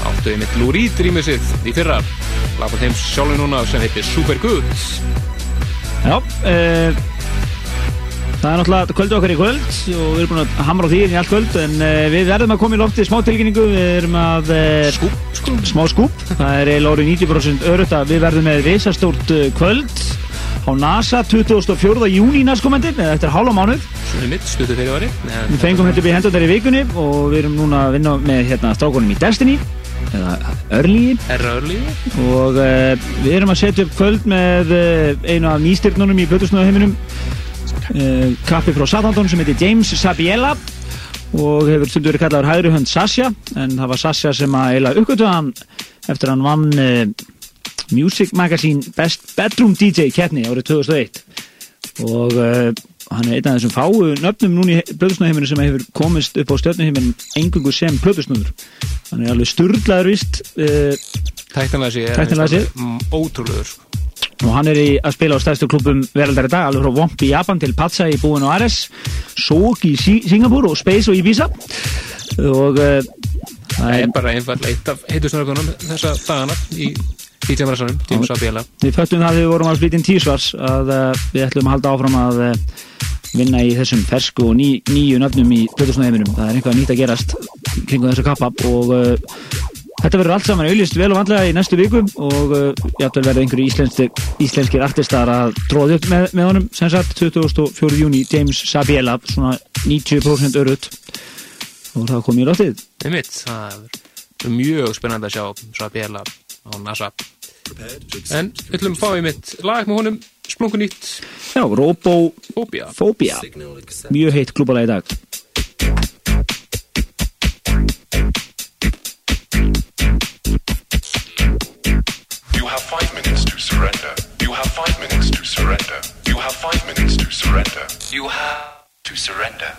áttu einmitt Lou Reed rýmisið í fyrra. Lag frá þeim sjálfur núna sem heitir Super Good Já, uh, það er náttúrulega kvöldu okkar í kvöld og við erum búin að hamra á því í allt kvöld en uh, við verðum að koma í loftið smá tilkynningu við erum að skúp, skúp. smá skúp, það er eiginlega orðið 90% örutt að við verðum með visastórt uh, kvöld. Á NASA 24. júni næstkomandi eða eftir hálfa mánuð Svona mitt, stuttu fyrir ári Við fengum þetta upp í hendundar í vikunni og við erum núna að vinna með hérna strákonum í Destiny eða Early. Og uh, við erum að setja upp kvöld með uh, einu af nýstyrnunum í Plutusnöðaheiminum uh, kappi frá Southampton sem heitir James Sabiella og hefur stundur verið kallaður hægri hönd Sasha en það var Sasha sem að eila uppgötu hann eftir að hann vann Music Magazine Best Bedroom DJ keppni árið 2001 og hann er einn af þessum fáu nöfnum núna í Plutusnöðaheiminu sem hefur komist upp á stjörnuheimin engungu sem Plutusnöður hann er alveg sturglaður vist uh, Tæknilega sé Tæknilega séð. mm, Ótrúlegur sko. og hann er í að spila á stærstu klubum veraldar í dag, alveg frá Womp í Japan til Patsa í Búin og Ares Sok í Sí- Singapur og Space og Ibiza og uh, það er bara einfall eitt af heitusnörgunum þessa dagana í DJ Marassanum, James Abiela við föttum það þegar við vorum að flytja inn tísvars að uh, við ætlum að halda áfram að uh, vinna í þessum fersku og ný, nýju nöfnum í Plutusnöðheiminum það er einhvað nýtt að gerast kringum þessu kappa og uh, þetta verður allt saman auðlist vel og vandlega í næstu viku og uh, játvel verður einhverju íslenskir, íslenskir artistar að tróða upp með, með honum sem sagt 24. júni James Sabiela svona 90% örutt og það kom í er mjög spennandi að sjá svo að bjela á NASA En við ætlum að fá í mitt lag með honum splungun nýtt Já, Robofobia Mjög heitt klúbalega í dag You have five minutes to surrender. You have five minutes to surrender. You have five minutes to surrender. You have to surrender.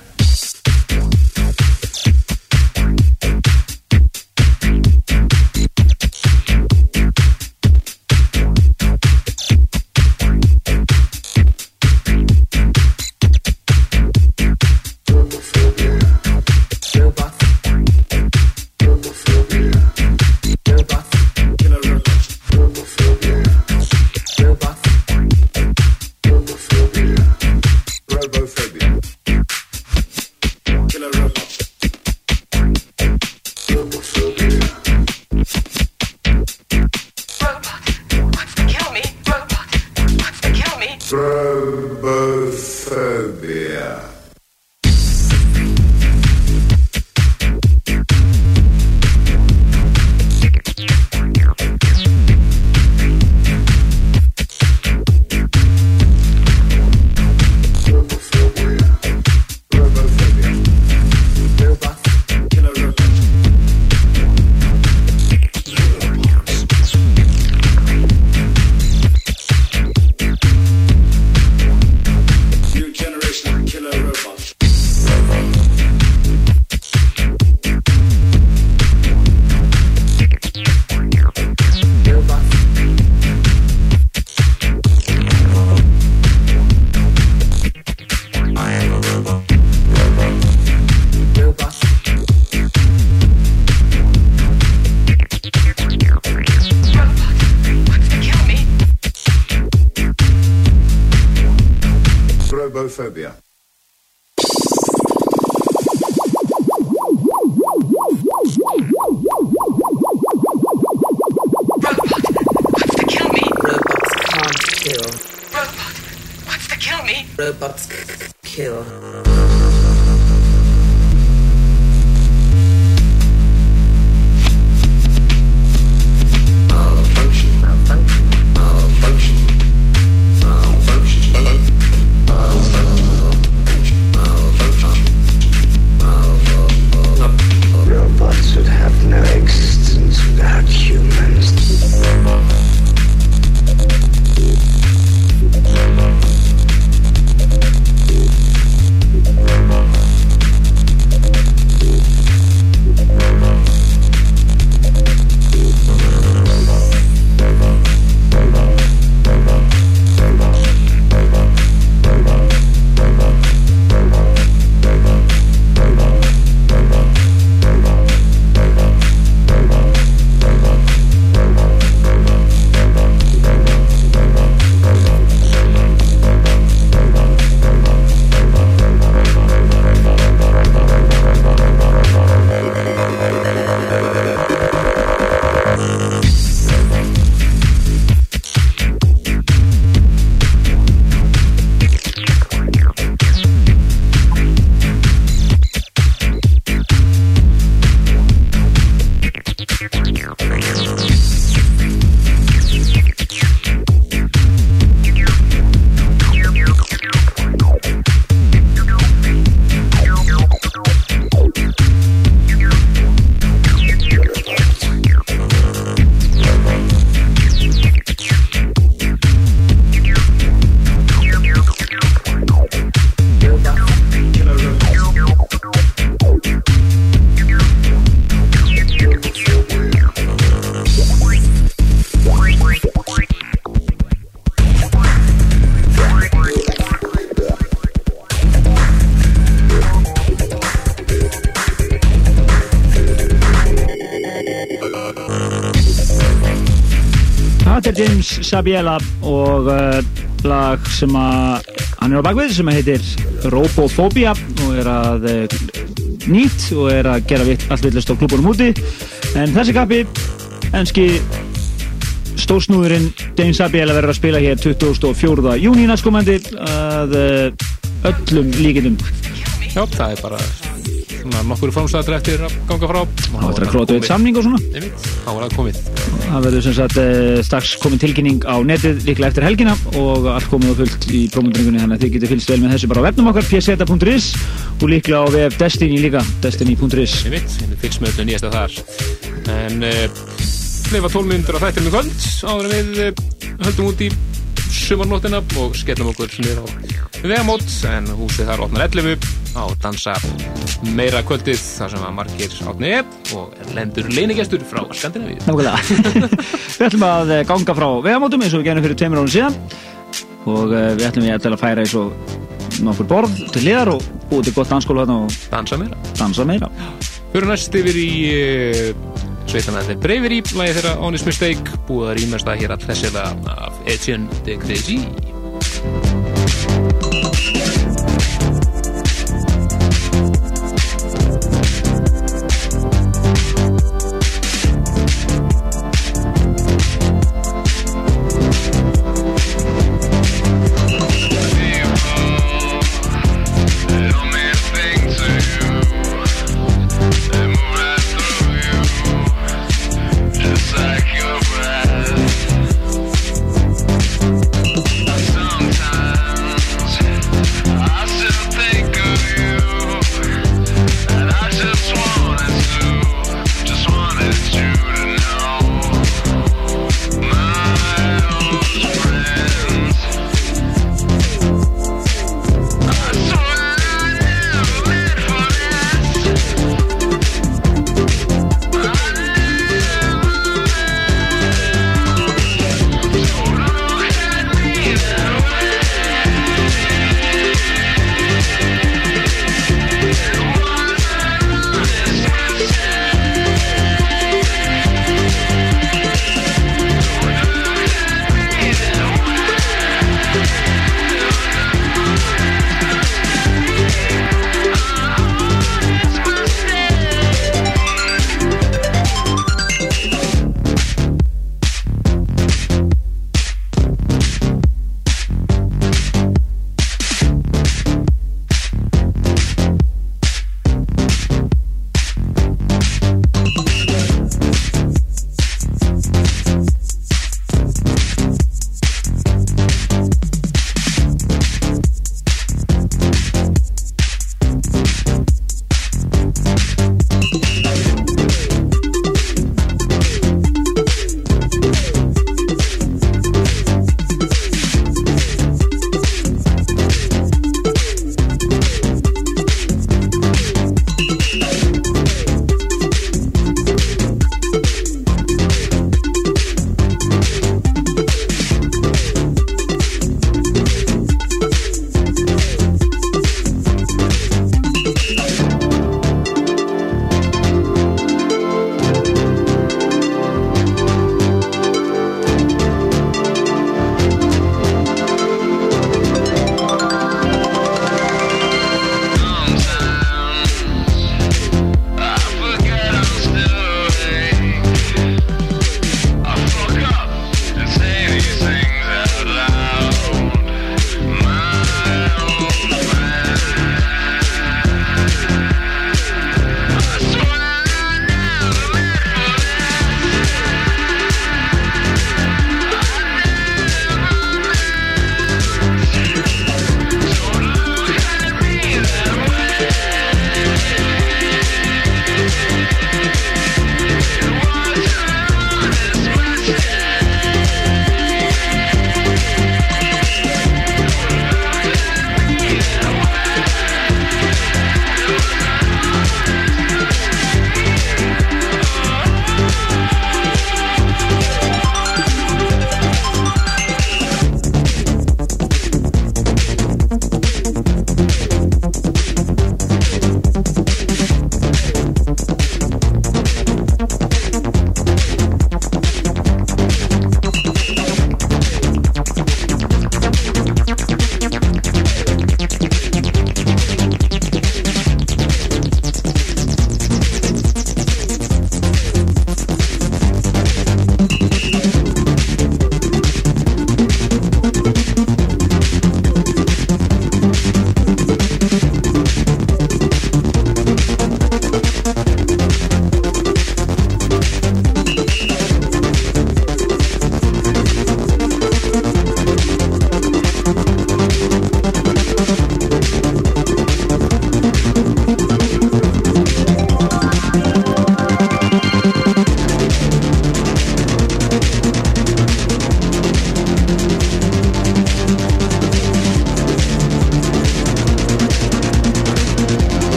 Sabiela og uh, lag sem að hann er á bakvið sem heitir Robophobia og er að uh, nýtt og er að gera allt villast á klubunum úti. En þessi kappi enski stórsnúðurinn James Sabiela verður að spila hér 24. júni næstkomandi að uh, öllum líkindum. Já, það er bara svona nokkur framstæðar eftir að ganga frá. Það var að klóta eitt samning og svona. Þá var það komið Það verður sem sagt eh, strax komin tilkynning á netið líklega eftir helgina og allt komið og fullt í prómundringunni þannig að þið getur fylgst vel með þessu bara á webnum okkar pseta.is og líklega á vef Destiny líka destiny.is Einmitt, við fylgst með öllu nýjasta þar. En uh, leifa 12 minnur á þættinum í kvöld áður en við uh, höldum út í sumarnóttina og skellum okkur niður á vegamót en húsið þar opnar 11 á dansa meira kvöldið þar sem að margir átni og lendur leinigestur frá Skandinavíu. Nákvæmlega. [laughs] Við ætlum að eh, ganga frá vegamótum eins og við gerum fyrir tveimur árum síðan og uh, við ætlum við að færa eins og nokkur borð til liðar og búið til gott danskóla þarna og dansa meira. dansa meira. Fyrir næst yfir í uh, sveitana þetta er Bravery, lagi þeirra Honest Mistake búið að rýmast að hér að þessila af Etienne de Crézy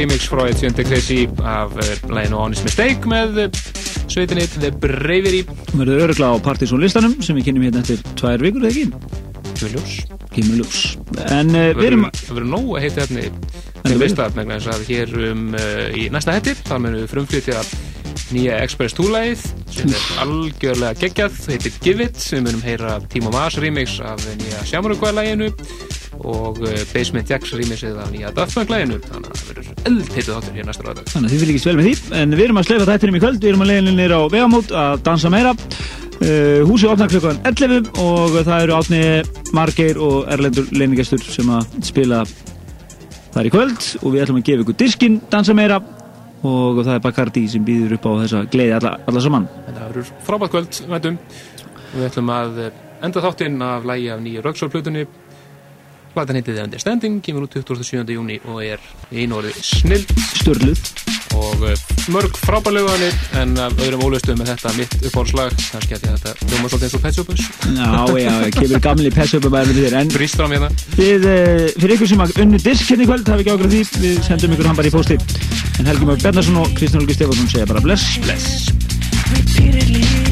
remix frá Etienne Crazy af uh, læginu Honest Mistake með uh, sveitinni The Bravery. Verður örugla á Partizón listanum sem við kynum hérna eftir tvær vikur eða ekki? Kemur ljós. Kemur ljós. En uh, við erum Það verður nóg að heita hérna til við- veist að megna þess að hér um uh, í næsta hættir þá munum við frumflytja nýja Express 2-lægið sem er algjörlega geggjað, heitir Give It. Við munum heyra Timo Maas remix af nýja Sjámarugvæð-læginu og Basement Jacks remixið af nýja Daft Punk-læginu þannig eldheitu þáttur hér næsta ráðdag Þannig að þið fylgist vel með því En við erum að sleifa þættinum í kvöld. Við erum að leiðinni nýra á vegamót að dansa meira. Uh, Húsið opnar klukkan 11 og það eru átni Margeir og Erlendur leiningestur sem að spila þar í kvöld. Og við ætlum að gefa ykkur diskinn dansa meira. Og það er Bacardi sem býður upp á þessa gleði alla, alla saman. Það verður frábært kvöld veitum. við ætlum að eh, enda þáttinn af lægi af nýja Röksólplutunni Platan heitið The Understanding, kemur út 27. júni og er í einu orði snill Störluð og uh, mörg frábærleguðanir en öðrum ólustum með þetta mitt uppáhaldslag kannski að þetta hljóma svolítið eins og Pet Shop Boys Já, já, kemur gamli pessöpum að þér en mér það Við, uh, fyrir ykkur sem að unnu disk hérna í kvöld, hafi ekki ákveð því, við sendum ykkur hann bara í pósti. En Helgi Mörg Bjarnason og Kristján Olgi Stefansson segja bara bless. Bless.